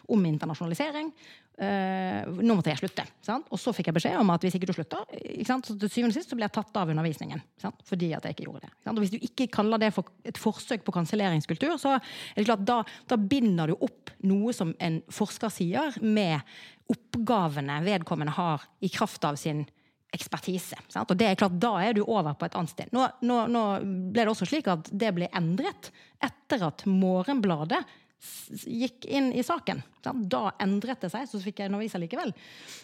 om internasjonalisering. Uh, nå måtte jeg slutte. Sant? Og så fikk jeg beskjed om at hvis ikke du slutter, ikke sant? så til syvende og sist så ble jeg tatt av undervisningen. Sant? Fordi at jeg ikke gjorde det. Og hvis du ikke kaller det for et forsøk på kanselleringskultur, så er det klart da, da binder du opp noe som en forsker sier, med oppgavene vedkommende har i kraft av sin ekspertise. Sant? Og det er klart, Da er du over på et annet sted. Nå, nå, nå ble det også slik at det ble endret etter at Morgenbladet gikk inn i saken. Da endret det seg, så fikk jeg undervise likevel.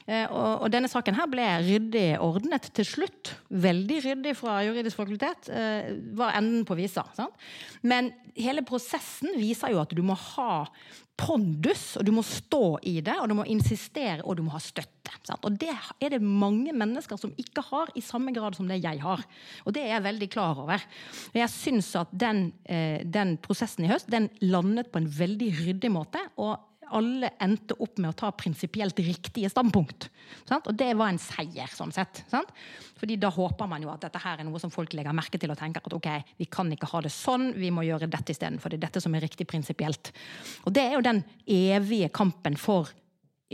Eh, og denne saken her ble ryddig ordnet til slutt. Veldig ryddig fra juridisk fakultet. Eh, var enden på visa. Sant? Men hele prosessen viser jo at du må ha pondus, og du må stå i det, og du må insistere, og du må ha støtte. Sant? Og det er det mange mennesker som ikke har i samme grad som det jeg har. Og det er jeg veldig klar over. Og jeg syns at den, eh, den prosessen i høst, den landet på en veldig ryddig måte. og alle endte opp med å ta prinsipielt riktige standpunkt. Sant? Og det var en seier, sånn sett. Sant? Fordi da håper man jo at dette her er noe som folk legger merke til og tenker at ok, vi kan ikke ha det sånn, vi må gjøre dette istedenfor. det er dette som er riktig prinsipielt. Og det er jo den evige kampen for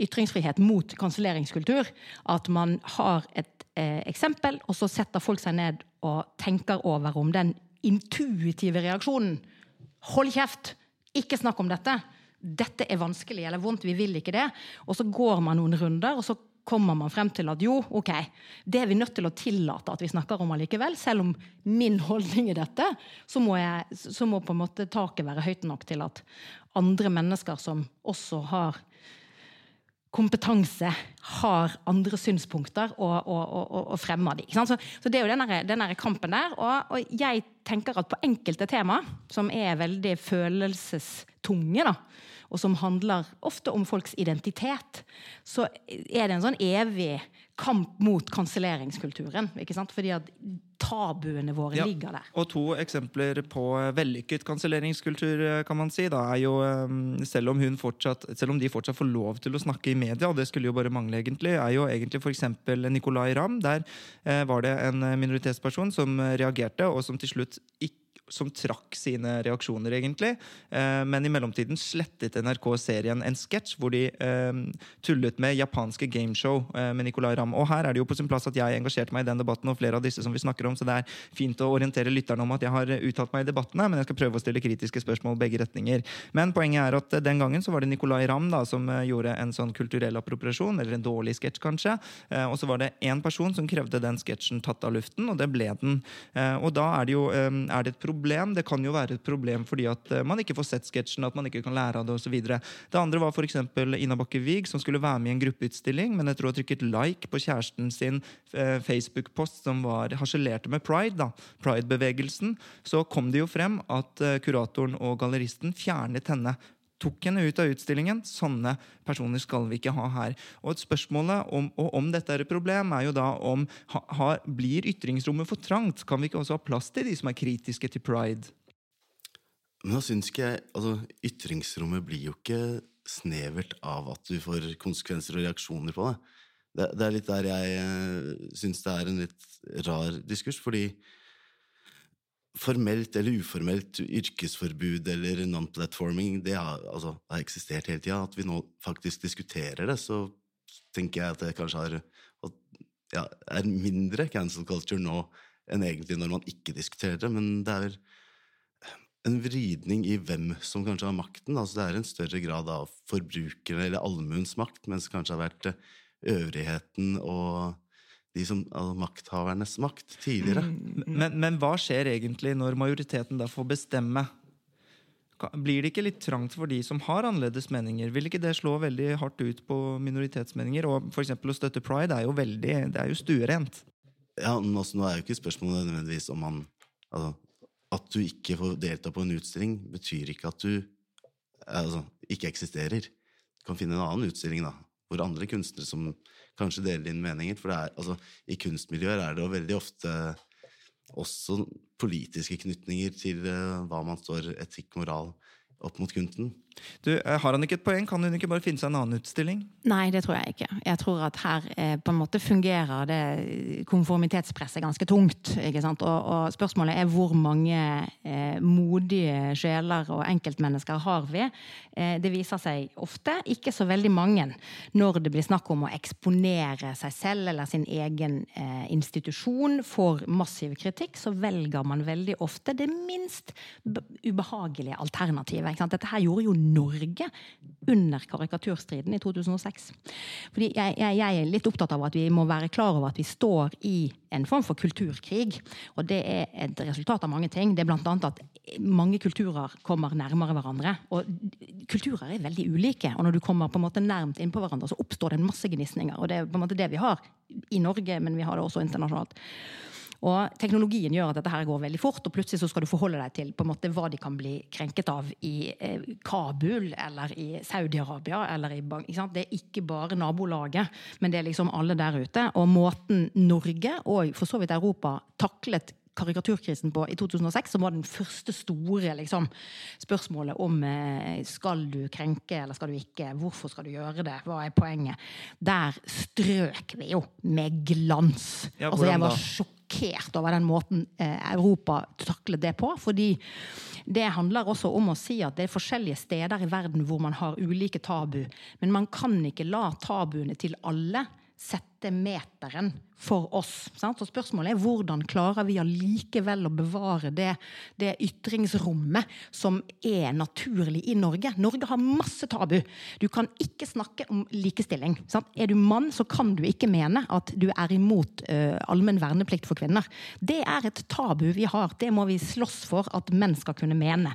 ytringsfrihet mot kanselleringskultur. At man har et eh, eksempel, og så setter folk seg ned og tenker over om den intuitive reaksjonen Hold kjeft! Ikke snakk om dette! Dette er vanskelig eller vondt, vi vil ikke det. Og så går man noen runder, og så kommer man frem til at jo, ok, det er vi nødt til å tillate at vi snakker om allikevel. Selv om min holdning i dette, så må, jeg, så må på en måte taket være høyt nok til at andre mennesker som også har kompetanse har andre synspunkter og, og, og, og fremmer de. Så, så, det er jo den den kampen der. Og, jeg tenker at på enkelte tema, som er veldig følelsestunge, da, og som handler ofte om folks identitet, så er det en sånn evig kamp mot kanselleringskulturen. Fordi at tabuene våre ja, ligger der. Og to eksempler på vellykket kanselleringskultur, kan man si, da, er jo selv om, fortsatt, selv om, de fortsatt får lov til å snakke i media, og det skulle jo bare mangle, egentlig, er jo egentlig f.eks. Nicolay Ramm. Der eh, var det en minoritetsperson som reagerte, og som til slutt ikke som trakk sine reaksjoner, egentlig. Eh, men i mellomtiden slettet NRK serien en sketsj hvor de eh, tullet med japanske gameshow eh, med Nicolay Ramm. Og her er det jo på sin plass at jeg engasjerte meg i den debatten, og flere av disse som vi snakker om, så det er fint å orientere lytterne om at jeg har uttalt meg i debattene, men jeg skal prøve å stille kritiske spørsmål begge retninger. Men poenget er at den gangen så var det Nicolay Ramm som gjorde en sånn kulturell appropriasjon, eller en dårlig sketsj, kanskje. Og så var det én person som krevde den sketsjen tatt av luften, og det ble den. Og da er det jo er det et problem problem. Det kan jo være et problem fordi at eh, man ikke får sett sketsjen, at man ikke kan lære av det osv. Det andre var f.eks. Ina Bakke Wiig, som skulle være med i en gruppeutstilling, men etter å ha trykket like på kjæresten sin eh, Facebook-post som var harselerte med pride, da, pride-bevegelsen, så kom det jo frem at eh, kuratoren og galleristen fjernet henne tok henne ut av utstillingen. Sånne personer skal vi ikke ha her. Og Spørsmålet om, om dette er et problem, er jo da om ha, blir ytringsrommet for trangt? Kan vi ikke også ha plass til de som er kritiske til pride? Men da syns ikke jeg altså, Ytringsrommet blir jo ikke snevert av at du får konsekvenser og reaksjoner på det. Det, det er litt der jeg uh, syns det er en litt rar diskurs, fordi formelt eller uformelt yrkesforbud eller non-platforming, det har, altså, har, eksistert hele tida. At vi nå faktisk diskuterer det, så tenker jeg at det kanskje har, ja, er mindre cancel culture nå enn egentlig når man ikke diskuterer det. Men det er en vridning i hvem som kanskje har makten. Altså, det er en større grad av forbrukerne eller allmuens makt, mens det kanskje har vært øvrigheten og de som, altså makthavernes makt tidligere. Mm. Men, men, hva skjer egentlig når majoriteten da får bestemme? Blir det ikke litt trangt for de som har annerledes meninger? Vil ikke det slå veldig hardt ut på minoritetsmeninger? Og for å støtte pride er jo veldig, det er jo stuerent. Ja, men også, Nå er jo ikke spørsmålet nødvendigvis om man altså, At du ikke får delta på en utstilling, betyr ikke at du altså, ikke eksisterer. Du kan finne en annen utstilling da, hvor andre kunstnere som kanskje deler dine meninger. For er, altså, i kunstmiljøer er det jo veldig ofte også politiske knytninger til uh, hva man står etikk, moral opp mot kunsten. Du, eh, Har han ikke et poeng? Kan hun ikke bare finne seg en annen utstilling? Nei, det tror jeg ikke. Jeg tror at her eh, på en måte fungerer det konformitetspresset ganske tungt. ikke sant? Og, og spørsmålet er hvor mange eh, modige sjeler og enkeltmennesker har vi? Eh, det viser seg ofte ikke så veldig mange når det blir snakk om å eksponere seg selv eller sin egen eh, institusjon for massiv kritikk, så velger man veldig ofte det minst ubehagelige alternativet. ikke sant? Dette her gjorde jo Norge under karikaturstriden i 2006. Fordi jeg, jeg, jeg, er litt opptatt av at vi må være klar over at vi står i en form for kulturkrig. Og det er et resultat av mange ting. Det er bl.a. at mange kulturer kommer nærmere hverandre. Og kulturer er veldig ulike. Og når du kommer på en måte nærmt innpå hverandre, så oppstår det en masse gnisninger. Og det er på en måte det vi har i Norge, men vi har det også internasjonalt. Og teknologien gjør at dette her går veldig fort, og plutselig så skal du forholde deg til på en måte hva de kan bli krenket av i eh, Kabul eller i Saudi-Arabia. eller i Det er ikke bare nabolaget, men det er liksom alle der ute. Og måten Norge, og for så vidt Europa, taklet karikaturkrisen på i 2006, som var den første store liksom, spørsmålet om eh, skal du krenke eller skal du ikke, hvorfor skal du gjøre det, hva er poenget? Der strøk vi jo med glans. Ja, altså, jeg var sjokkert sjokkert over den måten eh, Europa taklet det på. fordi det handler også om å si at det er forskjellige steder i verden hvor man har ulike tabu. Men man kan ikke la tabuene til alle sette meteren for oss. Sant? Og spørsmålet er hvordan klarer vi allikevel å bevare det, det ytringsrommet som er naturlig i Norge. Norge har masse tabu. Du kan ikke snakke om likestilling. Sant? Er du mann, så kan du ikke mene at du er imot uh, allmenn verneplikt for kvinner. Det er et tabu vi har. Det må vi slåss for at menn skal kunne mene.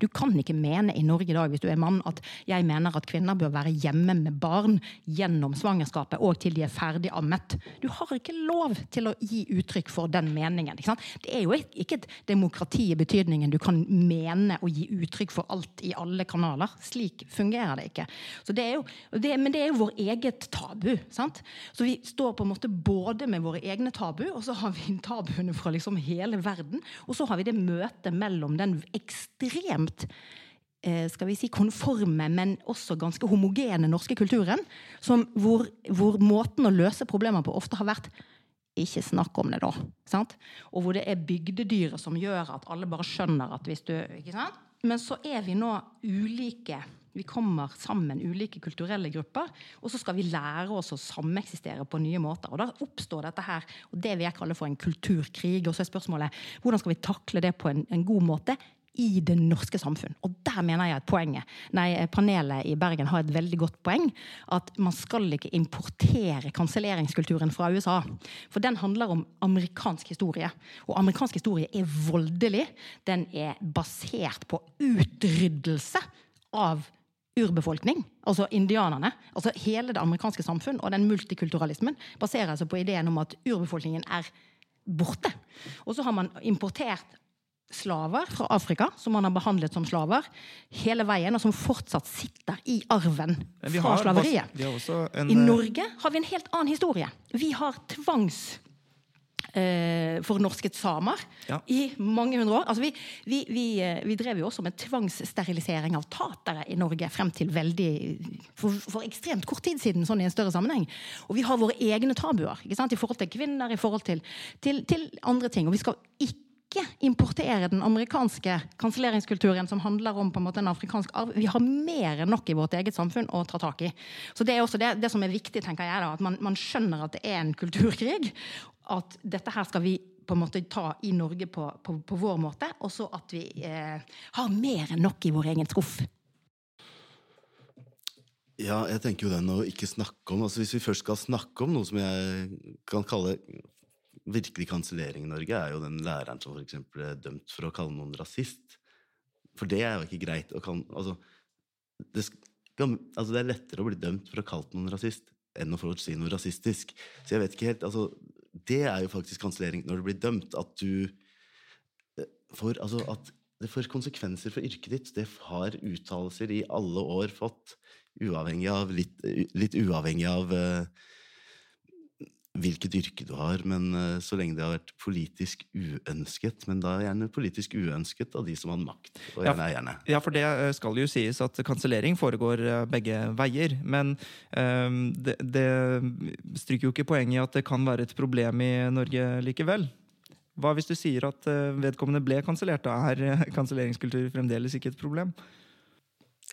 Du kan ikke mene i Norge i dag, hvis du er mann, at jeg mener at kvinner bør være hjemme med barn gjennom svangerskapet og til de er ferdig ammet. Du har ikke lov til å gi uttrykk for den meningen. Det er jo ikke et demokrati i betydningen du kan mene og gi uttrykk for alt i alle kanaler. Slik fungerer det ikke. Det jo, det, men det er jo vår eget tabu. Sant? Så vi står på en måte både med våre egne tabu, og så har vi tabuene fra liksom hele verden. Og så har vi det møtet mellom den ekstremt skal vi si, konforme, men også ganske homogene norske kulturen, som, hvor, hvor, måten å løse problemer på ofte har vært ikke snakk om det, da. Sant? Og hvor det er bygdedyret som gjør at alle bare skjønner at hvis du ikke sant? Men så er vi nå ulike. Vi kommer sammen, ulike kulturelle grupper, og så skal vi lære oss å sameksistere på nye måter. Og Da oppstår dette her, og det vil jeg kalle for en kulturkrig. Og så er spørsmålet hvordan skal vi takle det på en, en god måte i det norske samfunn. Og der mener jeg at poenget, nei, panelet i Bergen har et veldig godt poeng. At man skal ikke importere kanselleringskulturen fra USA. For den handler om amerikansk historie. Og amerikansk historie er voldelig. Den er basert på utryddelse av urbefolkning, altså indianerne. altså Hele det amerikanske samfunn og den multikulturalismen baserer seg på ideen om at urbefolkningen er borte. Og så har man importert slaver fra Afrika som han har behandlet som slaver hele veien, og som fortsatt sitter i arven fra slaveriet. En, I Norge har vi en helt annen historie. Vi har tvangs eh, fornorsket samer ja. i mange hundre år. Altså vi, vi, vi, eh, vi, drev jo også med tvangssterilisering av tatere i Norge frem til veldig for, for, ekstremt kort tid siden, sånn i en større sammenheng. Og vi har våre egne tabuer i forhold til kvinner, i forhold til, til, til andre ting. Og vi skal ikke ikke importere den amerikanske kanselleringskulturen som handler om på en måte en afrikansk arv. Vi har mer enn nok i vårt eget samfunn å ta tak i. Så Det er også det, det som er viktig, tenker jeg, da, at man, man, skjønner at det er en kulturkrig. At dette her skal vi på en måte ta i Norge på, på, på vår måte, og så at vi eh, har mer enn nok i vår egen skuff. Ja, jeg tenker jo den å ikke snakke om altså Hvis vi først skal snakke om noe som jeg kan kalle virkelig kansellering i Norge, er jo den læreren som f.eks. er dømt for å kalle noen rasist. For det er jo ikke greit kalle altså det, altså det, er lettere å bli dømt for å ha kalt noen rasist enn å få si noe rasistisk. Så jeg vet ikke helt altså, Det er jo faktisk kansellering når du blir dømt. At du eh, får Altså at det får konsekvenser for yrket ditt. Det har uttalelser i alle år fått, uavhengig av, litt, litt uavhengig av uh, hvilket yrke du har, men uh, så lenge det har vært politisk uønsket. Men da gjerne politisk uønsket av de som har makt, og gjerne gjerne. Ja, for det eh, skal jo sies at kansellering foregår eh, begge veier. Men um, det, det stryker jo ikke poenget i at det kan være et problem i Norge likevel. Hva hvis du sier at vedkommende ble kansellert? Da er kanselleringskultur fremdeles ikke et problem?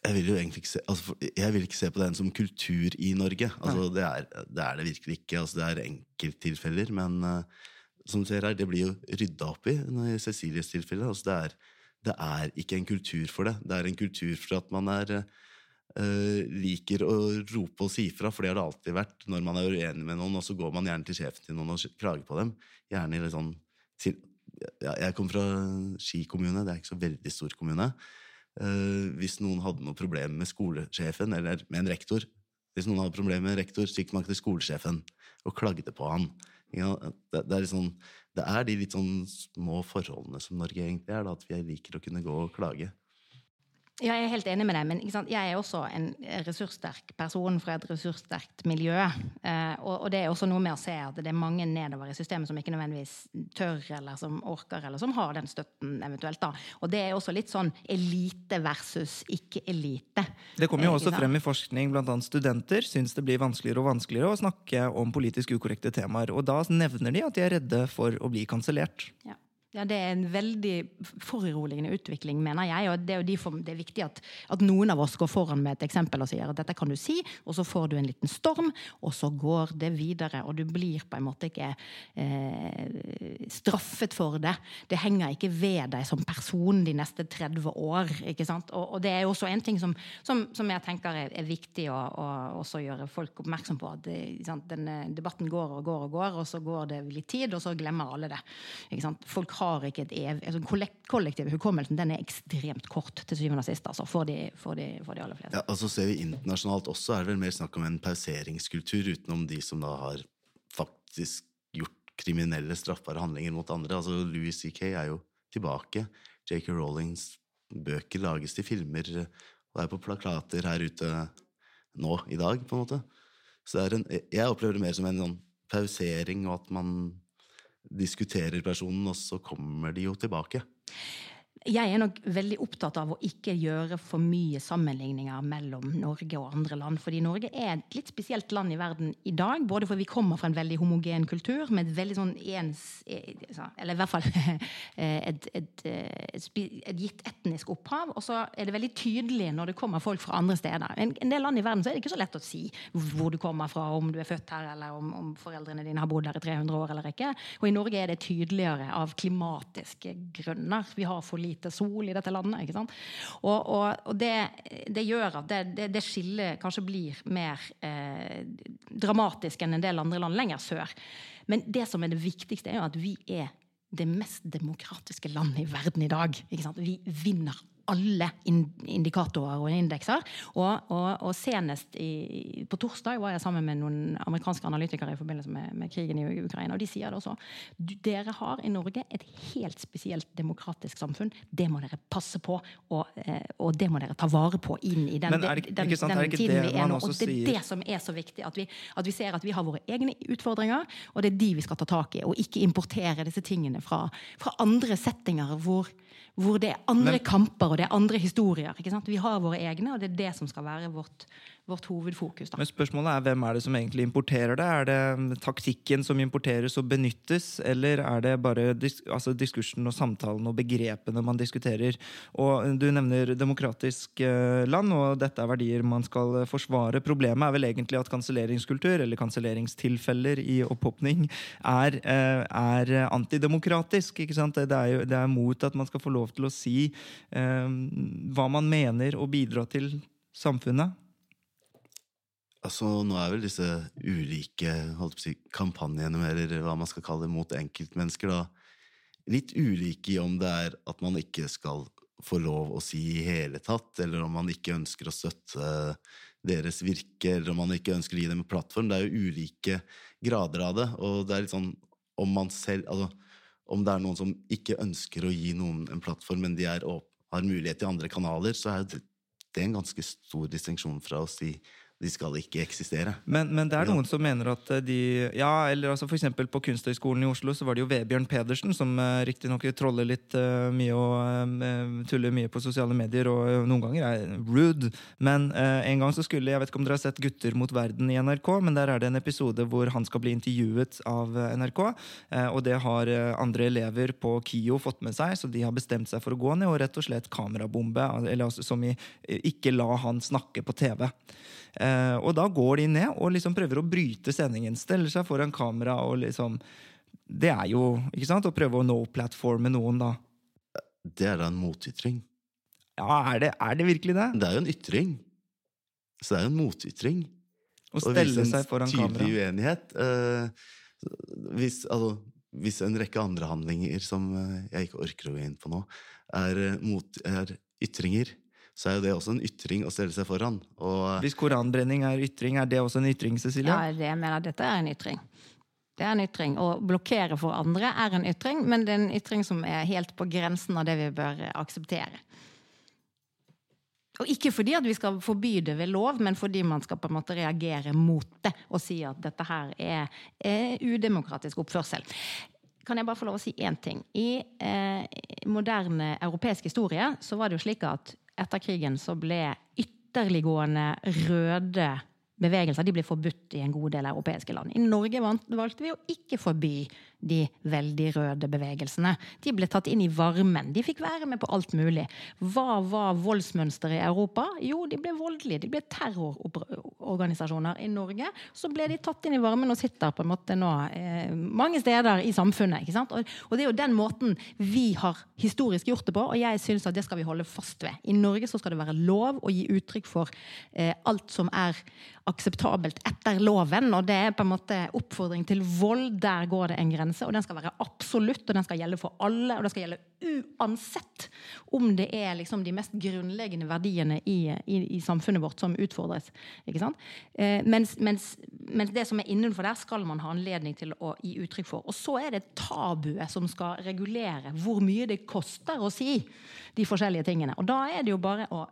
Jeg vil jo egentlig ikke se, altså, jeg vil ikke se på den som kultur i Norge. Altså, det, er, det, er, det virkelig ikke. Altså, det er enkelttilfeller. Men uh, som du ser her, det blir jo rydda opp i i Cecilies tilfelle. Altså, det, er, det, er, ikke en kultur for det. Det er en kultur for at man er, uh, liker å rope og si fra, for det har det alltid vært når man er uenig med noen, og så går man gjerne til sjefen til noen og klager på dem. Gjerne i litt sånn ja, Jeg kommer fra Ski kommune, det er ikke så veldig stor kommune. Uh, hvis noen hadde noe problem med skolesjefen eller med en rektor Hvis noen hadde problemer med en rektor, så gikk man til skolesjefen og klagde på han. Det, er liksom, det, er de litt sånn små forholdene som Norge egentlig er, da, at vi liker å kunne gå og klage. Ja, jeg er helt enig med deg, men jeg er også en ressurssterk person fra et ressurssterkt miljø. Eh, og, og, det er også noe med å se at det er mange nedover i systemet som ikke nødvendigvis tør, eller som orker, eller som har den støtten eventuelt. da. Og det er også litt sånn elite versus ikke-elite. Det kommer jo også frem i forskning, annet studenter syns det blir vanskeligere og vanskeligere å snakke om politisk ukorrekte temaer. Og da nevner de at de er redde for å bli kansellert. Ja. Ja, Det er en veldig foruroligende utvikling, mener jeg. og Det er derfor det er viktig at, at, noen av oss går foran med et eksempel og sier at dette kan du si, og så får du en liten storm, og så går det videre. Og du blir på en måte ikke eh, straffet for det. Det henger ikke ved deg som person de neste 30 år. ikke sant? Og, og det er jo også en ting som, som, som jeg tenker er, er viktig å, å, også gjøre folk oppmerksom på. at det, Denne debatten går og går og går, og så går det litt tid, og så glemmer alle det. ikke sant? Folk har ikke et ev... Altså, kollektiv hukommelsen den er ekstremt kort til syvende og sist. Altså, for, de, for, de, for de aller fleste. Ja, og så ser vi Internasjonalt også er det vel mer snakk om en pauseringskultur utenom de som da har faktisk gjort kriminelle, straffbare handlinger mot andre. Altså Louis C.K. er jo tilbake. J.K. Rowlings bøker lages til filmer og er på plakater her ute nå i dag, på en måte. Så en, jeg opplever det mer som en sånn pausering, og at man diskuterer personen, og så kommer de jo tilbake. Jeg er nok veldig opptatt av å ikke gjøre for mye sammenligninger mellom Norge og andre land. Fordi Norge er et litt spesielt land i verden i dag. Både fordi vi kommer fra en veldig homogen kultur med et veldig sånn ens Eller i hvert fall et, et, et, et gitt etnisk opphav. Og så er det veldig tydelig når det kommer folk fra andre steder. En, en, del land i verden så er det ikke så lett å si hvor du kommer fra, om du er født her, eller om, om foreldrene dine har bodd her i 300 år eller ikke. Og i Norge er det tydeligere av klimatiske grunner. Vi har for lite lite sol i dette landet. ikke sant? Og, og, og det, det, gjør at det, det, det skillet kanskje blir mer eh, dramatisk enn en del andre land lenger sør. Men det som er det viktigste, er jo at vi er det mest demokratiske landet i verden i dag. Vi vinner alle indikatorer og indekser. Og, og, og senest i, på torsdag var jeg sammen med noen amerikanske analytikere i forbindelse med, med, krigen i Ukraina, og de sier det også. Dere har i Norge et helt spesielt demokratisk samfunn. Det må dere passe på, og, eh, og det må dere ta vare på inn i den, det, den, sant, den tiden vi er nå. Og det er det som er så viktig. At vi, at vi ser at vi har våre egne utfordringer, og det er de vi skal ta tak i. Og ikke importere disse tingene fra, fra andre settinger hvor hvor det er andre kamper og det er andre historier. Vi har våre egne, og det er det som skal være vårt, vårt hovedfokus. Da. Men spørsmålet er hvem er det som egentlig importerer det? Er det taktikken som importeres og benyttes, eller er det bare dis altså diskursen og samtalen og begrepene man diskuterer? Og Du nevner demokratisk eh, land, og dette er verdier man skal forsvare. Problemet er vel egentlig at kanselleringskultur, eller kanselleringstilfeller i opphopning, er, eh, er antidemokratisk. ikke sant? Det er, jo, det er mot at man skal få lov til å si eh, hva man mener og bidra til samfunnet. Altså, nå er vel disse ulike si, kampanjene, eller hva man skal kalle det, mot enkeltmennesker, da, litt ulike i om det er at man ikke skal få lov å si i hele tatt, eller om man ikke ønsker å støtte deres virke, eller om man ikke ønsker å gi dem en plattform. Det er jo ulike grader av det, og det er litt sånn om man selv Altså, om det er noen som ikke ønsker å gi noen en plattform, men de er, har mulighet i andre kanaler, så er det, en ganske stor distinksjon fra å si de skal ikke eksistere. Men, men det er noen som mener at de Ja, eller altså eksempel på Kunsthøgskolen i Oslo så var det jo Vebjørn Pedersen, som uh, riktignok troller litt uh, mye og uh, tuller mye på sosiale medier og uh, noen ganger er rude. Men en gang så skulle Jeg vet ikke om dere har sett Gutter mot verden i NRK, men der er det en episode hvor han skal bli intervjuet av NRK. og det har andre elever på KIO fått med seg, så de har bestemt seg for å gå ned og rett og slett kamerabombe, eller altså, som i ikke la han snakke på TV. Eh, og da går de ned og liksom prøver å bryte sendingen. Steller seg foran kamera og liksom Det er jo ikke sant, å prøve å no-platforme noen, da. Det er da en motytring. Ja, er det, er det, virkelig det? Det er jo en ytring. Så det er jo en motytring. Å stelle seg foran kamera. Tydelig uenighet. Eh, hvis, altså, hvis, en rekke andre handlinger som eh, jeg ikke orker å gå inn på nå, er, eh, mot, er ytringer, så er jo det også en ytring å stelle seg foran. Og Hvis koranbrenning er ytring, er det også en ytring, Cecilie? Ja, det, jeg mener dette er en ytring. Det er en ytring. Å blokkere for andre er en ytring, men det er en ytring som er helt på grensen av det vi bør akseptere. Og ikke fordi at vi skal forby det ved lov, men fordi man skal på en måte reagere mot det og si at dette her er, er udemokratisk oppførsel. Kan jeg bare få lov å si én ting? I eh, moderne europeisk historie så var det jo slik at etter krigen så ble ytterliggående røde bevegelser de ble forbudt i en god del europeiske land. I Norge valgte vi å ikke forby de veldig røde bevegelsene. De ble tatt inn i varmen. De fikk være med på alt mulig. Hva var voldsmønsteret i Europa? Jo, de ble voldelige. De ble terrororganisasjoner. I Norge så ble de tatt inn i varmen og sitter på en måte nå eh, mange steder i samfunnet. ikke sant? Og, og, det er jo den måten vi har historisk gjort det på, og jeg syns at det skal vi holde fast ved. I Norge så skal det være lov å gi uttrykk for eh, alt som er akseptabelt etter loven. Og det er på en måte oppfordring til vold. Der går det en grense. Og den skal være absolutt, og den skal gjelde for alle. Og den skal gjelde uansett om det er liksom de mest grunnleggende verdiene i, i, i samfunnet vårt som utfordres. Ikke sant? Eh, mens, mens, mens, det som er innenfor der, skal man ha anledning til å gi uttrykk for. Og så er det tabuet som skal regulere hvor mye det koster å si de forskjellige tingene. Og da er det jo bare å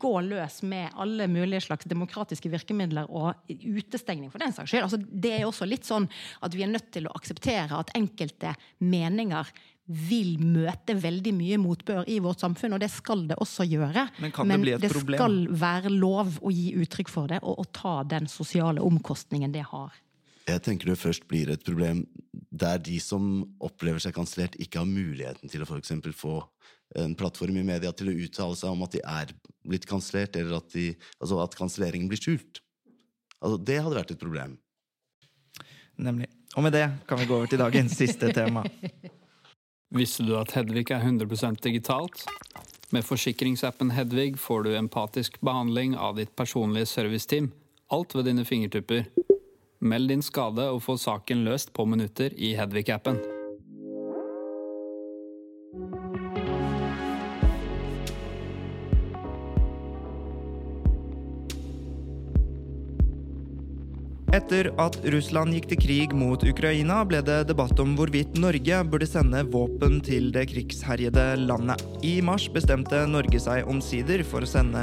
gå løs med alle mulige slags demokratiske virkemidler og utestengning, for den saks skyld. Altså, det er også litt sånn at vi er nødt til å akseptere at enkelte meninger vil møte veldig mye motbør i vårt samfunn, og det skal det også gjøre. Men kan det Men bli et det skal være lov å gi uttrykk for det, og å ta den sosiale omkostningen det har. Jeg tenker det først blir et problem der de som opplever seg kansellert, ikke har muligheten til å for eksempel få en plattform i media til å uttale seg om at de er blitt kansellert, eller at, de, altså at kanselleringen blir skjult. Altså, det hadde vært et problem. Nemlig. Og med det kan vi gå over til dagens siste tema. Visste du at Hedvig er 100% digitalt? Med forsikringsappen Hedvig får du empatisk behandling av ditt personlige serviceteam. Alt ved dine fingertupper. Meld din skade og få saken løst på minutter i Hedvig-appen. Etter at Russland gikk til krig mot Ukraina, ble det debatt om hvorvidt Norge burde sende våpen til det krigsherjede landet. I mars bestemte Norge seg omsider for å sende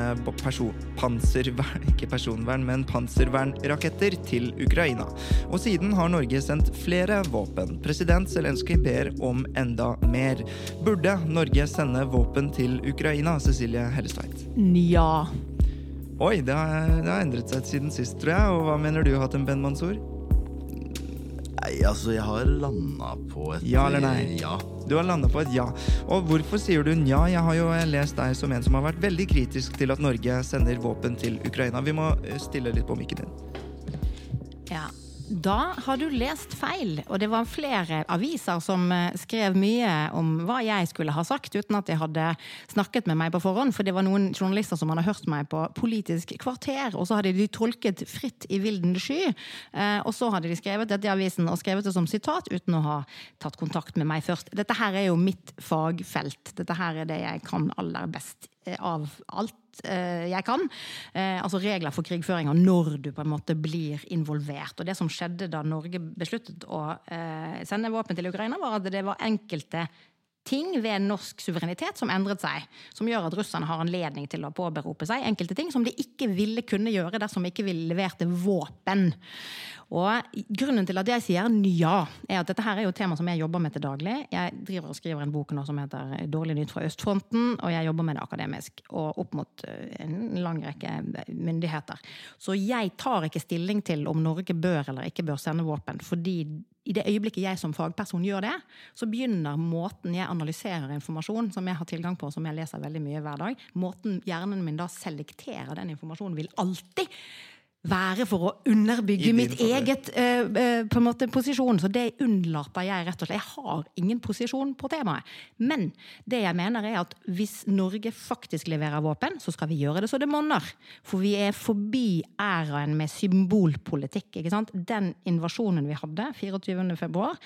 panservern, ikke personvern, men panservernraketter til Ukraina. Og siden har Norge sendt flere våpen. President Zelenskyj ber om enda mer. Burde Norge sende våpen til Ukraina, Cecilie Hellestveit? Nja. Oi, det har, det har endret seg siden sist, tror jeg. Og hva mener du, Hatem Ben Mansour? Nei, altså, jeg har landa på et Ja eller nei? Ja. Du har landa på et ja. Og hvorfor sier du nja? Jeg har jo lest deg som en som har vært veldig kritisk til at Norge sender våpen til Ukraina. Vi må eh, stille litt på mikken din. Ja. Da har du lest feil, og det var flere aviser som eh, skrev mye om hva jeg skulle ha sagt, uten at de hadde snakket med meg på forhånd. For det var noen journalister som hadde hørt meg på Politisk kvarter, og så hadde de tolket fritt i vilden sky. Eh, Og så hadde de skrevet dette i avisen, og skrevet det som sitat, uten å ha tatt kontakt med meg først. Dette her er jo mitt fagfelt. Dette her er det jeg kan aller best av alt eh, jeg kan. Eh, altså regler for krigføring og når du på en måte blir involvert. Og det som skjedde da Norge besluttet å eh, sende våpen til Ukraina, var at det var enkelte ting ved norsk suverenitet som endret seg. Som gjør at russerne har anledning til å påberope seg enkelte ting som de ikke ville kunne gjøre dersom de ikke ville leverte våpen. Og grunnen til at jeg sier ja, er at dette her er jo et tema som jeg jobber med til daglig. Jeg driver og skriver en bok nå som heter 'Dårlig nytt fra østfronten', og jeg jobber med det akademisk og opp mot eh, en lang rekke myndigheter. Så jeg tar ikke stilling til om Norge bør eller ikke bør sende våpen, fordi i det øyeblikket jeg som fagperson gjør det, så begynner måten jeg analyserer informasjon, som jeg har tilgang på, som jeg leser veldig mye hver dag, måten hjernen min da selekterer den informasjonen, vil alltid være for å underbygge mitt eget på en måte posisjon. Så det unnlater jeg rett og slett. Jeg har ingen posisjon på temaet. Men det jeg mener er at hvis Norge faktisk leverer våpen, så skal vi gjøre det så det monner. For vi er forbi æraen med symbolpolitikk. Den invasjonen vi hadde 24. februar,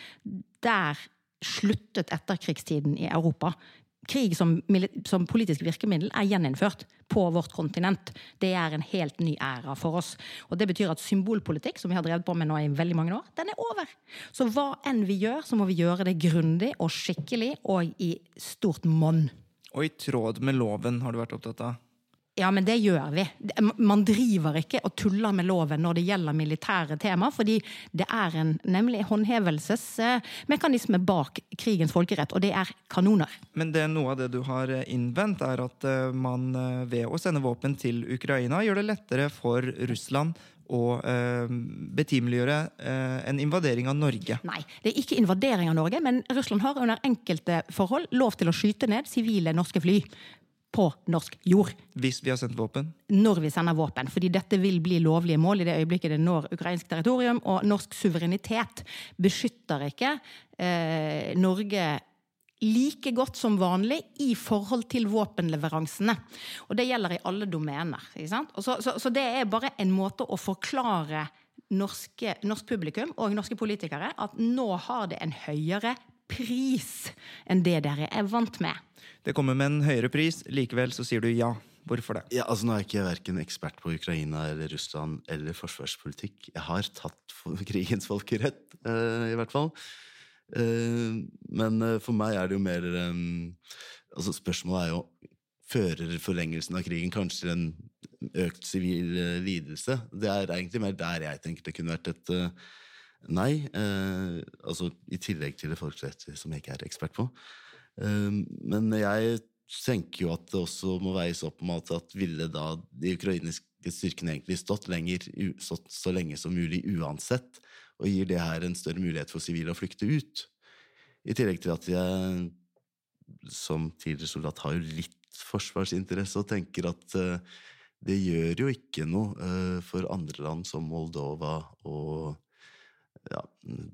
der sluttet etterkrigstiden i Europa. Krig som, som politisk virkemiddel er gjeninnført på vårt kontinent. Det er en helt ny æra for oss. Og det betyr at symbolpolitikk, som vi har drevet på med nå i veldig mange år, den er over. Så hva enn vi gjør, så må vi gjøre det grundig og skikkelig og i stort monn. Og i tråd med loven har du vært opptatt av. Ja, men det gjør vi. Man driver ikke og tuller med loven når det gjelder militære tema, fordi det er en nemlig håndhevelsesmekanisme bak krigens folkerett, og det er kanoner. Men det, noe av det du har eh, innvendt, er at eh, man eh, ved å sende våpen til Ukraina gjør det lettere for Russland å eh, betimeliggjøre eh, en invadering av Norge. Nei, det er ikke invadering av Norge, men Russland har under enkelte forhold lov til å skyte ned sivile norske fly på norsk jord. Hvis vi har sendt våpen. Når vi sender våpen. Fordi dette vil bli lovlige mål i det øyeblikket det når ukrainsk territorium. Og norsk suverenitet beskytter ikke eh, Norge like godt som vanlig i forhold til våpenleveransene. Og det gjelder i alle domener. ikke sant? Og Så, så, så det er bare en måte å forklare norske, norsk publikum og norske politikere at nå har det en høyere pris enn det dere er vant med. Det kommer med en høyere pris, likevel så sier du ja. Hvorfor det? Ja, altså Nå er jeg ikke verken ekspert på Ukraina eller Russland eller forsvarspolitikk. Jeg har tatt krigens folkerett, eh, i hvert fall. Eh, men eh, for meg er det jo mer altså Spørsmålet er jo Fører forlengelsen av krigen kanskje til en økt sivil lidelse? Det er egentlig mer der jeg tenker det kunne vært et nei. eh, altså i tillegg til det folkerettslige, som jeg ikke er ekspert på. Eh, men jeg tenker jo at det også må veies opp med at ville da de ukrainske styrkene egentlig stått, lenger, stått så lenge som mulig uansett, og gir det her en større mulighet for sivile å flykte ut. I tillegg til at jeg som tidligere soldat har jo litt forsvarsinteresse og tenker at eh, det gjør jo ikke noe eh, for andre land som Moldova og ja,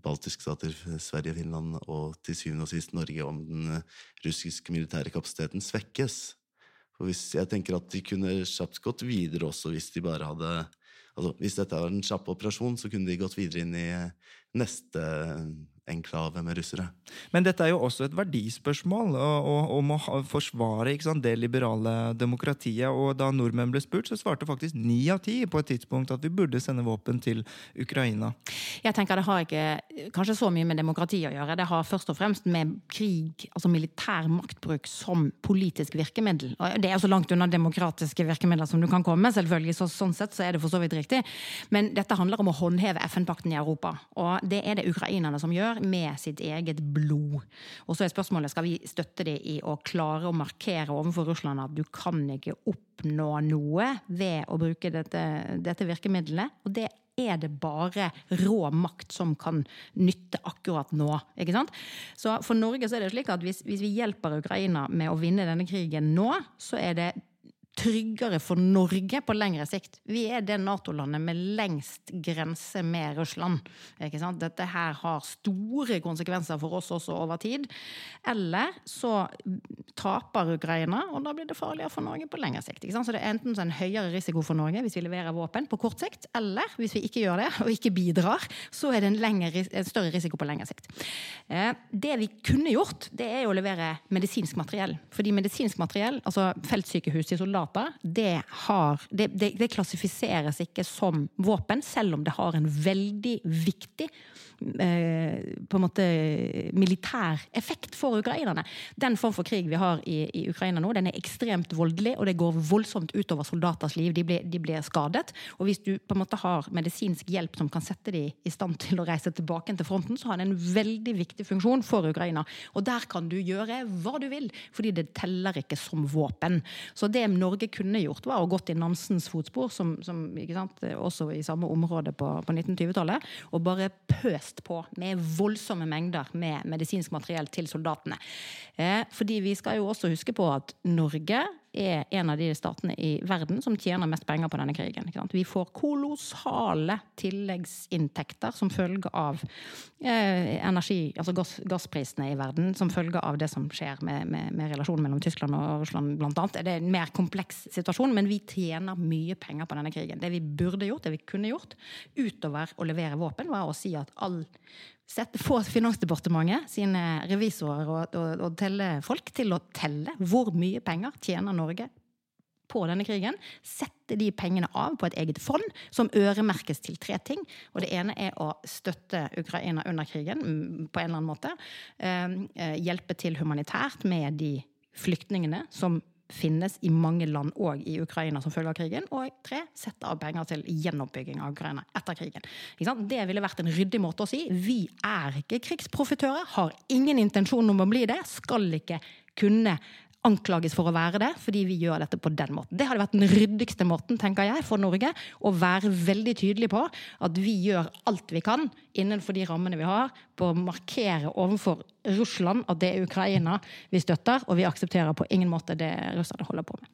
baltiske stater, Sverige, Finland og til syvende og sist Norge, om den eh, russiske militære kapasiteten svekkes. For hvis jeg tenker at de kunne kjapt gått videre også hvis de bare hadde Altså, hvis dette var en kjapp operasjon, så kunne de gått videre inn i neste enklave med russere. Men dette er jo også et verdispørsmål om å forsvare ikke sant, det liberale demokratiet. Og da nordmenn ble spurt, så svarte faktisk ni av ti på et tidspunkt at vi burde sende våpen til Ukraina. Jeg tenker Det har ikke kanskje så mye med demokrati å gjøre. Det har først og fremst med krig, altså militær maktbruk, som politisk virkemiddel. Og Det er så langt unna demokratiske virkemidler som du kan komme. selvfølgelig, så Sånn sett så er det for så vidt riktig. Men dette handler om å håndheve FN-pakten i Europa. Og det er det ukrainerne som gjør, med sitt eget blod. Og så er spørsmålet skal vi støtte dem i å klare å markere overfor Russland at du kan ikke oppnå noe ved å bruke dette, dette virkemidlet. Og det er det bare rå makt som kan nytte akkurat nå. ikke sant? Så for Norge så er det slik at hvis, hvis vi hjelper Ukraina med å vinne denne krigen nå, så er det tryggere for Norge på lengre sikt. Vi er det Nato-landet med lengst grense med Russland. Dette her har store konsekvenser for oss også over tid. Eller så taper Ukraina, og da blir det farligere for Norge på lengre sikt. Så det er enten en høyere risiko for Norge hvis vi leverer våpen på kort sikt, eller hvis vi ikke gjør det og ikke bidrar, så er det en, lengre, en større risiko på lengre sikt. Eh, Det vi kunne gjort, det er å levere medisinsk materiell. Fordi medisinsk materiell, altså feltsykehus til soldater, det, har, det, det, det klassifiseres ikke som våpen, selv om det har en veldig viktig på en måte militær effekt for ukrainerne. Den form for krig vi har i, i Ukraina nå, den er ekstremt voldelig, og det går voldsomt utover soldaters liv. De blir, de blir skadet. Og hvis du på en måte har medisinsk hjelp som kan sette dem i stand til å reise tilbake til fronten, så har det en veldig viktig funksjon for Ukraina. Og der kan du gjøre hva du vil, fordi det teller ikke som våpen. Så det Norge kunne gjort, var å gått i Nansens fotspor, som, som sant, også i samme område på, på 1920-tallet, og bare pøst på med voldsomme mengder med medisinsk materiell til soldatene. Eh, fordi vi skal jo også huske på at Norge er en av de statene i verden som tjener mest penger på denne krigen. Vi får kolossale tilleggsinntekter som følge av eh, energi, altså gass, gassprisene i verden, som følge av det som skjer med, med, med relasjonen mellom Tyskland og Russland, blant. Det er en mer kompleks situasjon, men vi tjener mye penger på denne krigen. Det vi burde gjort, det vi kunne gjort, utover å levere våpen, var å si at all Sette, få Finansdepartementet sine revisorer og, og, og tellefolk til å telle hvor mye penger tjener Norge på denne krigen. Sette de pengene av på et eget fond som øremerkes til tre ting. Og det ene er å støtte Ukraina under krigen på en eller annen måte. Eh, hjelpe til humanitært med de flyktningene som finnes i mange land og i Ukraina som følge av krigen. Og tre, sette av penger til gjenoppbygging av Ukraina etter krigen. Det ville vært en ryddig måte å si. Vi er ikke krigsprofitører, har ingen intensjon om å bli det, skal ikke kunne anklages for å være det, fordi vi gjør dette på den måten. Det hadde vært den ryddigste måten tenker jeg, for Norge å være veldig tydelig på at vi gjør alt vi kan innenfor de rammene vi har, på å markere overfor Russland at det er Ukraina vi støtter, og vi aksepterer på ingen måte det russerne holder på med.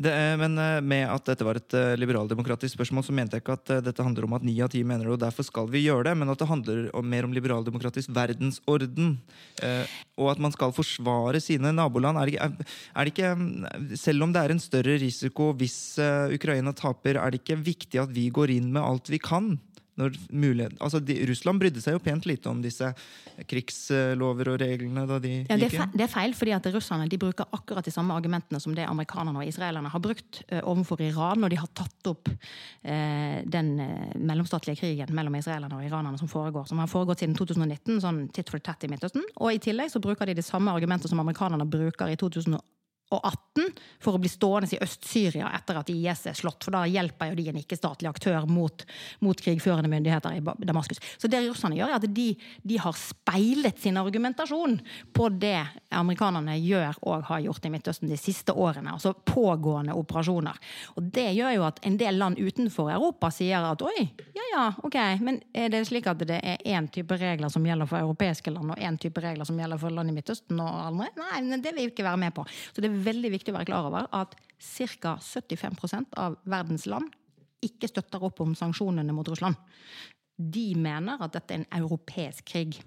Det, er- men eh, med at dette var et eh, liberaldemokratisk spørsmål, så mente jeg ikke at eh, dette handler om at ni av ti mener det, og derfor skal vi gjøre det, men at det handler om, mer om liberaldemokratisk verdensorden. Eh, og at man skal forsvare sine naboland. Er det, er, det ikke Selv om det er en større risiko hvis eh, Ukraina taper, er det ikke viktig at vi går inn med alt vi kan? Mulighet, altså de, Russland brydde seg jo pent lite om disse krigslover og reglene da de Ja, det, gikk inn. det er feil, fordi at russerne de bruker akkurat de samme argumentene som det amerikanerne og israelerne har brukt uh, overfor Iran når de har tatt opp uh, den uh, mellomstatlige krigen mellom israelerne og iranerne som foregår, som har foregått siden 2019, sånn titt for tatt i Midtøsten. Og i tillegg så bruker de de samme argumentene som amerikanerne bruker i 2018 for å bli stående i Øst-Syria etter at IS er slått, for da hjelper jo de en ikke-statlig aktør mot, mot krigførende myndigheter i Damaskus. Så det russerne gjør, er at de, de har speilet sin argumentasjon på det amerikanerne gjør og har gjort i Midtøsten de siste årene, altså pågående operasjoner. Og det gjør jo at en del land utenfor Europa sier at oi, ja ja, ok, men er det slik at det er én type regler som gjelder for europeiske land, og én type regler som gjelder for land i Midtøsten og andre? Nei, men det vil vi ikke være med på. Så det er veldig viktig å være klar over at ca. 75% av verdens land ikke støtter opp om sanksjonene mot Russland. De mener at dette er en europeisk krig.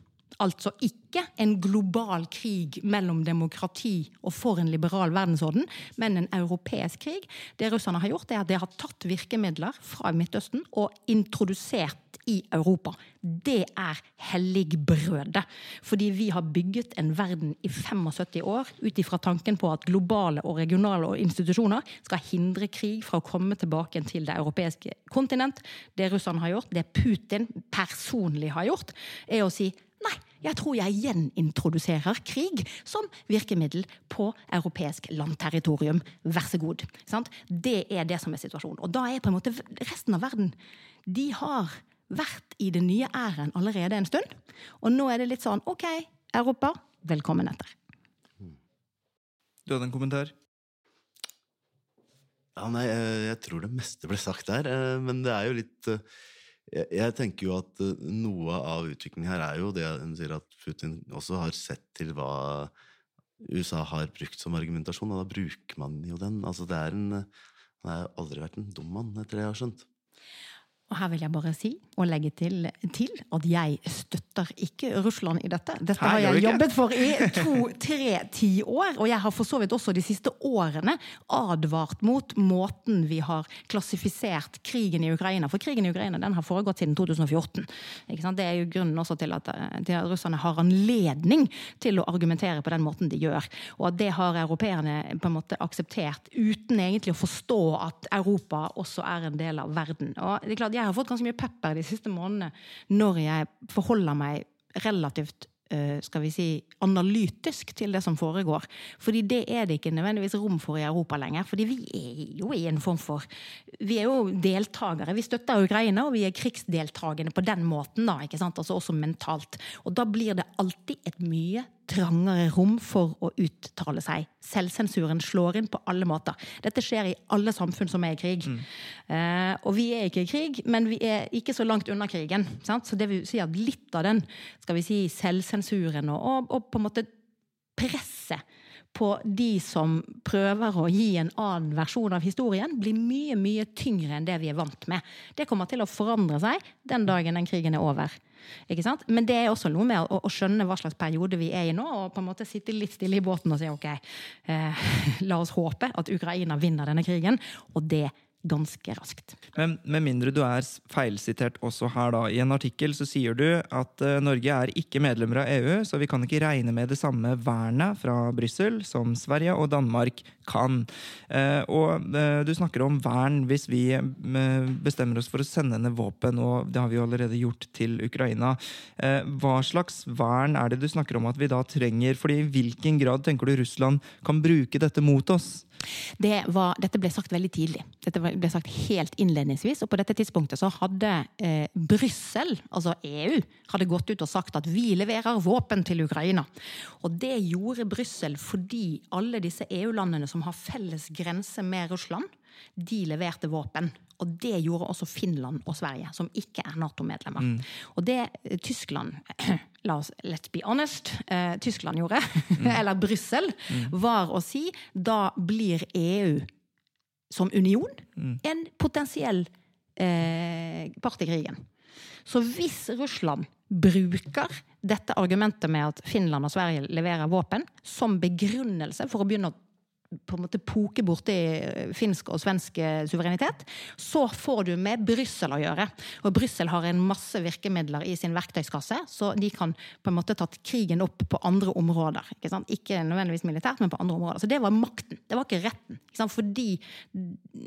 Altså ikke en global krig mellom demokrati og for en liberal verdensorden, men en europeisk krig. Det russerne har gjort, er at de har tatt virkemidler fra Midtøsten og introdusert i Europa. Det er helligbrødet. Fordi vi har bygget en verden i 75 år ut ifra tanken på at globale og regionale institusjoner skal hindre krig fra å komme tilbake til det europeiske kontinent. Det russerne har gjort, det Putin personlig har gjort, er å si jeg tror jeg gjenintroduserer krig som virkemiddel på europeisk landterritorium. Vær så god. Sant? Det er det som er situasjonen. Og da er på en måte resten av verden De har vært i den nye æren allerede en stund. Og nå er det litt sånn OK, Europa, velkommen etter. Du hadde en kommentar? Ja, nei, eh, jeg tror det meste ble sagt der, eh, men det er jo litt eh, Jeg, tenker jo at eh, noe av utviklingen her er jo det hun sier at Putin også har sett til hva USA har brukt som argumentasjon, og da bruker man jo den. Altså det er en Han har aldri vært en dum mann, etter det jeg har skjønt. Og her vil jeg bare si og legge til, til at jeg støtter ikke Russland i dette. Dette har jeg jobbet for i to-tre tiår. Og jeg har for så vidt også de siste årene advart mot måten vi har klassifisert krigen i Ukraina. For krigen i Ukraina den har foregått siden 2014. Ikke sant? Det er jo grunnen også til at, til at russerne har anledning til å argumentere på den måten de gjør. Og at det har europeerne på en måte akseptert uten egentlig å forstå at Europa også er en del av verden. Og det er klart, Jeg har fått ganske mye pepper de siste månedene når jeg forholder meg relativt eh, skal vi si, analytisk til det som foregår. Fordi det er det ikke nødvendigvis rom for i Europa lenger. Fordi vi er jo i en form for Vi er jo deltakere. Vi støtter Ukraina, og vi er krigsdeltakende på den måten, da, ikke sant? Altså også mentalt. Og da blir det alltid et mye trangere rom for å uttale seg. Selvsensuren slår inn på alle måter. Dette skjer i alle samfunn som er i krig. Eh, og vi er ikke i krig, men vi er ikke så langt unna krigen. Sant? Så det vil si at litt av den skal vi si, selvsensuren og, og, og på en måte presset på de som prøver å gi en annen versjon av historien, blir mye, mye tyngre enn det vi er vant med. Det kommer til å forandre seg den dagen den krigen er over. Ikke sant? Men det er også noe med å, å skjønne hva slags periode vi er i nå, og på en måte sitte litt stille i båten og si ok, eh, la oss håpe at Ukraina vinner denne krigen, og det ganske raskt. Men med mindre du er feilsitert også her, da. I en artikkel så sier du at eh, Norge er ikke medlemmer av EU, så vi kan ikke regne med det samme vernet fra Brussel som Sverige og Danmark kan. Eh, og eh, du snakker om vern hvis vi bestemmer oss for å sende ned våpen, og det har vi jo allerede gjort til Ukraina. Hva slags vern er det du snakker om at vi da trenger? Fordi i hvilken grad tenker du Russland kan bruke dette mot oss? Det var, dette ble sagt veldig tidlig. Dette ble sagt helt innledningsvis. Og på dette tidspunktet så hadde eh, Brussel, altså EU, hadde gått ut og sagt at vi leverer våpen til Ukraina. Og det gjorde Brussel fordi alle disse EU-landene som har felles grense med Russland, de leverte våpen. Og det gjorde også Finland og Sverige, som ikke er Nato-medlemmer. Og det eh, Tyskland La oss let's be honest. Eh, Tyskland gjorde, eller Brussel, var å si da blir EU som union en potensiell eh, part i krigen. Så hvis Russland bruker dette argumentet med at Finland og Sverige leverer våpen, som begrunnelse for å begynne å på en måte poke borti finsk og svensk eh, suverenitet, så får du med Brussel å gjøre. Og Brussel har en masse virkemidler i sin verktøyskasse, så de kan på en måte tatt krigen opp på andre områder. Ikke, ikke nødvendigvis militært, men på andre områder. Så det var makten, det var ikke retten. Ikke? Fordi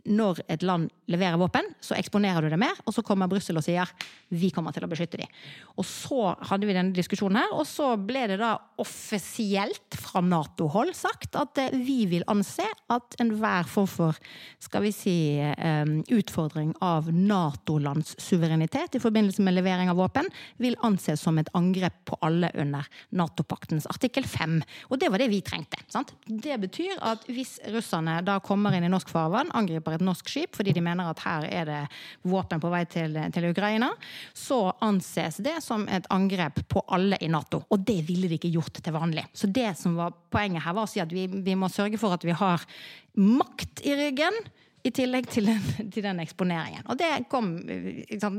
når et land leverer våpen, så eksponerer du det mer, og så kommer Brussel og sier vi kommer til å beskytte dem. Og så hadde vi denne diskusjonen her, og så ble det da offisielt fra Nato-hold sagt at eh, vi vil anse at enhver form for skal vi si, eh, utfordring av Nato-lands suverenitet i forbindelse med levering av våpen, vil anses som et angrep på alle under Nato-paktens artikkel 5. Og det var det vi trengte. Sant? Det betyr at hvis russerne da kommer inn i norsk farvann, angriper et norsk skip fordi de mener at her er det våpen på vei til, til Ukraina, så anses det som et angrep på alle i Nato. Og det ville de ikke gjort til vanlig. Så det som var poenget her, var å si at vi, vi må sørge for at vi har makt i ryggen. I tillegg til den, til den eksponeringen. Og det, kom,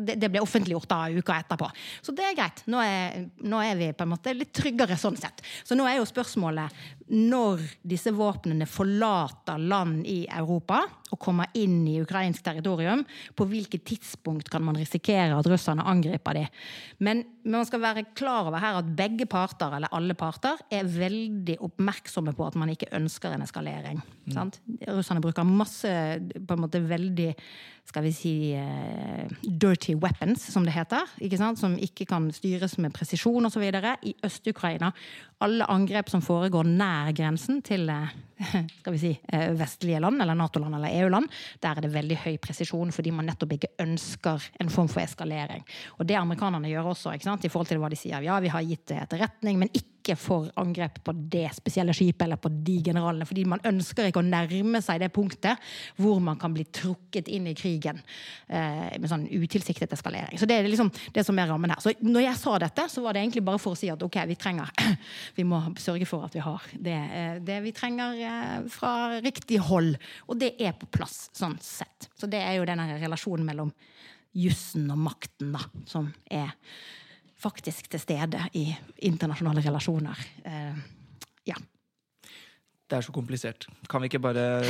det ble offentliggjort da uka etterpå. Så det er greit. Nå er, nå er vi på en måte litt tryggere sånn sett. Så nå er jo spørsmålet når disse våpnene forlater land i Europa og kommer inn i ukrainsk territorium, på hvilket tidspunkt kan man risikere at russerne angriper de? Men man skal være klar over her at begge parter, eller alle parter, er veldig oppmerksomme på at man ikke ønsker en eskalering. Sant? Russerne bruker masse på en måte veldig skal vi si eh, dirty weapons, som det heter. Ikke sant? Som ikke kan styres med presisjon osv. I Øst-Ukraina. Alle angrep som foregår nær grensen til eh, skal vi si, eh, vestlige land, eller Nato-land eller EU-land, der er det veldig høy presisjon fordi man nettopp ikke ønsker en form for eskalering. Og det amerikanerne gjør også, ikke sant? i forhold til hva de sier. Ja, vi har gitt etterretning, men ikke for angrep på det spesielle skipet eller på de generalene. Fordi man ønsker ikke å nærme seg det punktet hvor man kan bli trukket inn i krigen eh, med sånn utilsiktet eskalering. Så det er liksom det som er rammen her. Så når jeg sa dette, så var det egentlig bare for å si at ok, vi trenger Vi må sørge for at vi har det, eh, det vi trenger eh, fra riktig hold. Og det er på plass, sånn sett. Så det er jo denne relasjonen mellom jussen og makten, da, som er faktisk til stede i internasjonale relasjoner. Eh, ja. Det er så komplisert. Kan vi ikke bare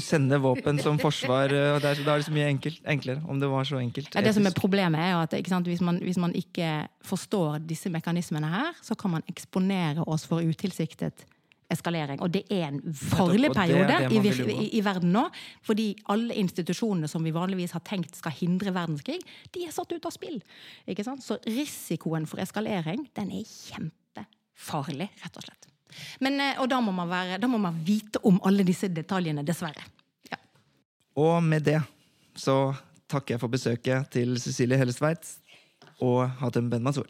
sende våpen som forsvar? eh, og er, Da er det så mye enkelt, enklere, om det var så enkelt. Ja, det som er. Problemet er jo at ikke sant, hvis, man, hvis man ikke forstår disse mekanismene her, så kan man eksponere oss for utilsiktet eskalering. Og det er en farlig er periode det i, i, i verden nå. Fordi alle institusjonene som vi vanligvis har tenkt skal hindre verdenskrig, de er satt ut av spill. Ikke sant? Så risikoen for eskalering, den er kjempefarlig, rett og slett. Men, eh, og da må, man være, da må man vite om alle disse detaljene, dessverre. Ja. Og med det så takker jeg for besøket til Cecilie Hellestveit og Hatem Ben Mansour.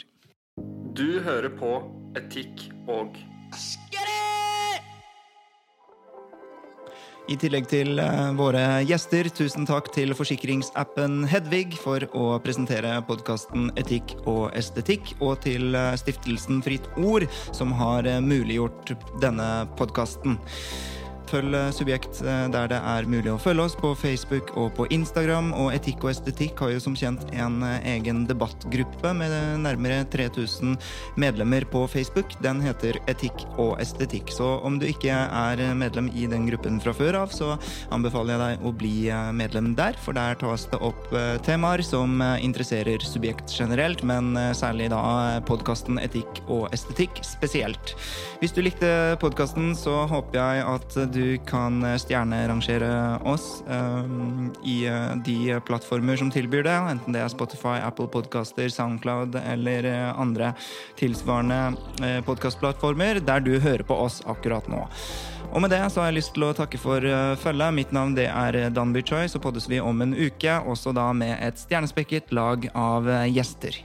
Du hører på Etikk og I tillegg til eh, våre gjester, tusen takk til forsikringsappen Hedvig for å presentere podkasten Etikk og estetikk, og til eh, stiftelsen Fritt Ord, som har eh, muliggjort denne podkasten. Følg eh, Subjekt eh, der det er mulig å følge oss, på Facebook og på Instagram. Og Etikk og estetikk har jo som kjent en eh, egen debattgruppe med nærmere 3000 medlemmer på Facebook. Den heter Etikk og estetikk. Så om du ikke er medlem i den gruppen fra før av, så anbefaler jeg deg å bli medlem der, for der tas det opp temaer som interesserer subjekt generelt, men særlig da podkasten Etikk og estetikk spesielt. Hvis du likte podkasten, så håper jeg at Du kan stjernerangere oss um, i uh, de plattformer som tilbyr det, enten det er Spotify, Apple Podcaster, Soundcloud eller andre tilsvarende podkastplattformer der du hører på oss akkurat nå. Og med det så har jeg lyst til å takke for følget. Mitt navn det er Danby Choi, så poddes vi om en uke, også da med et stjernespekket lag av gjester.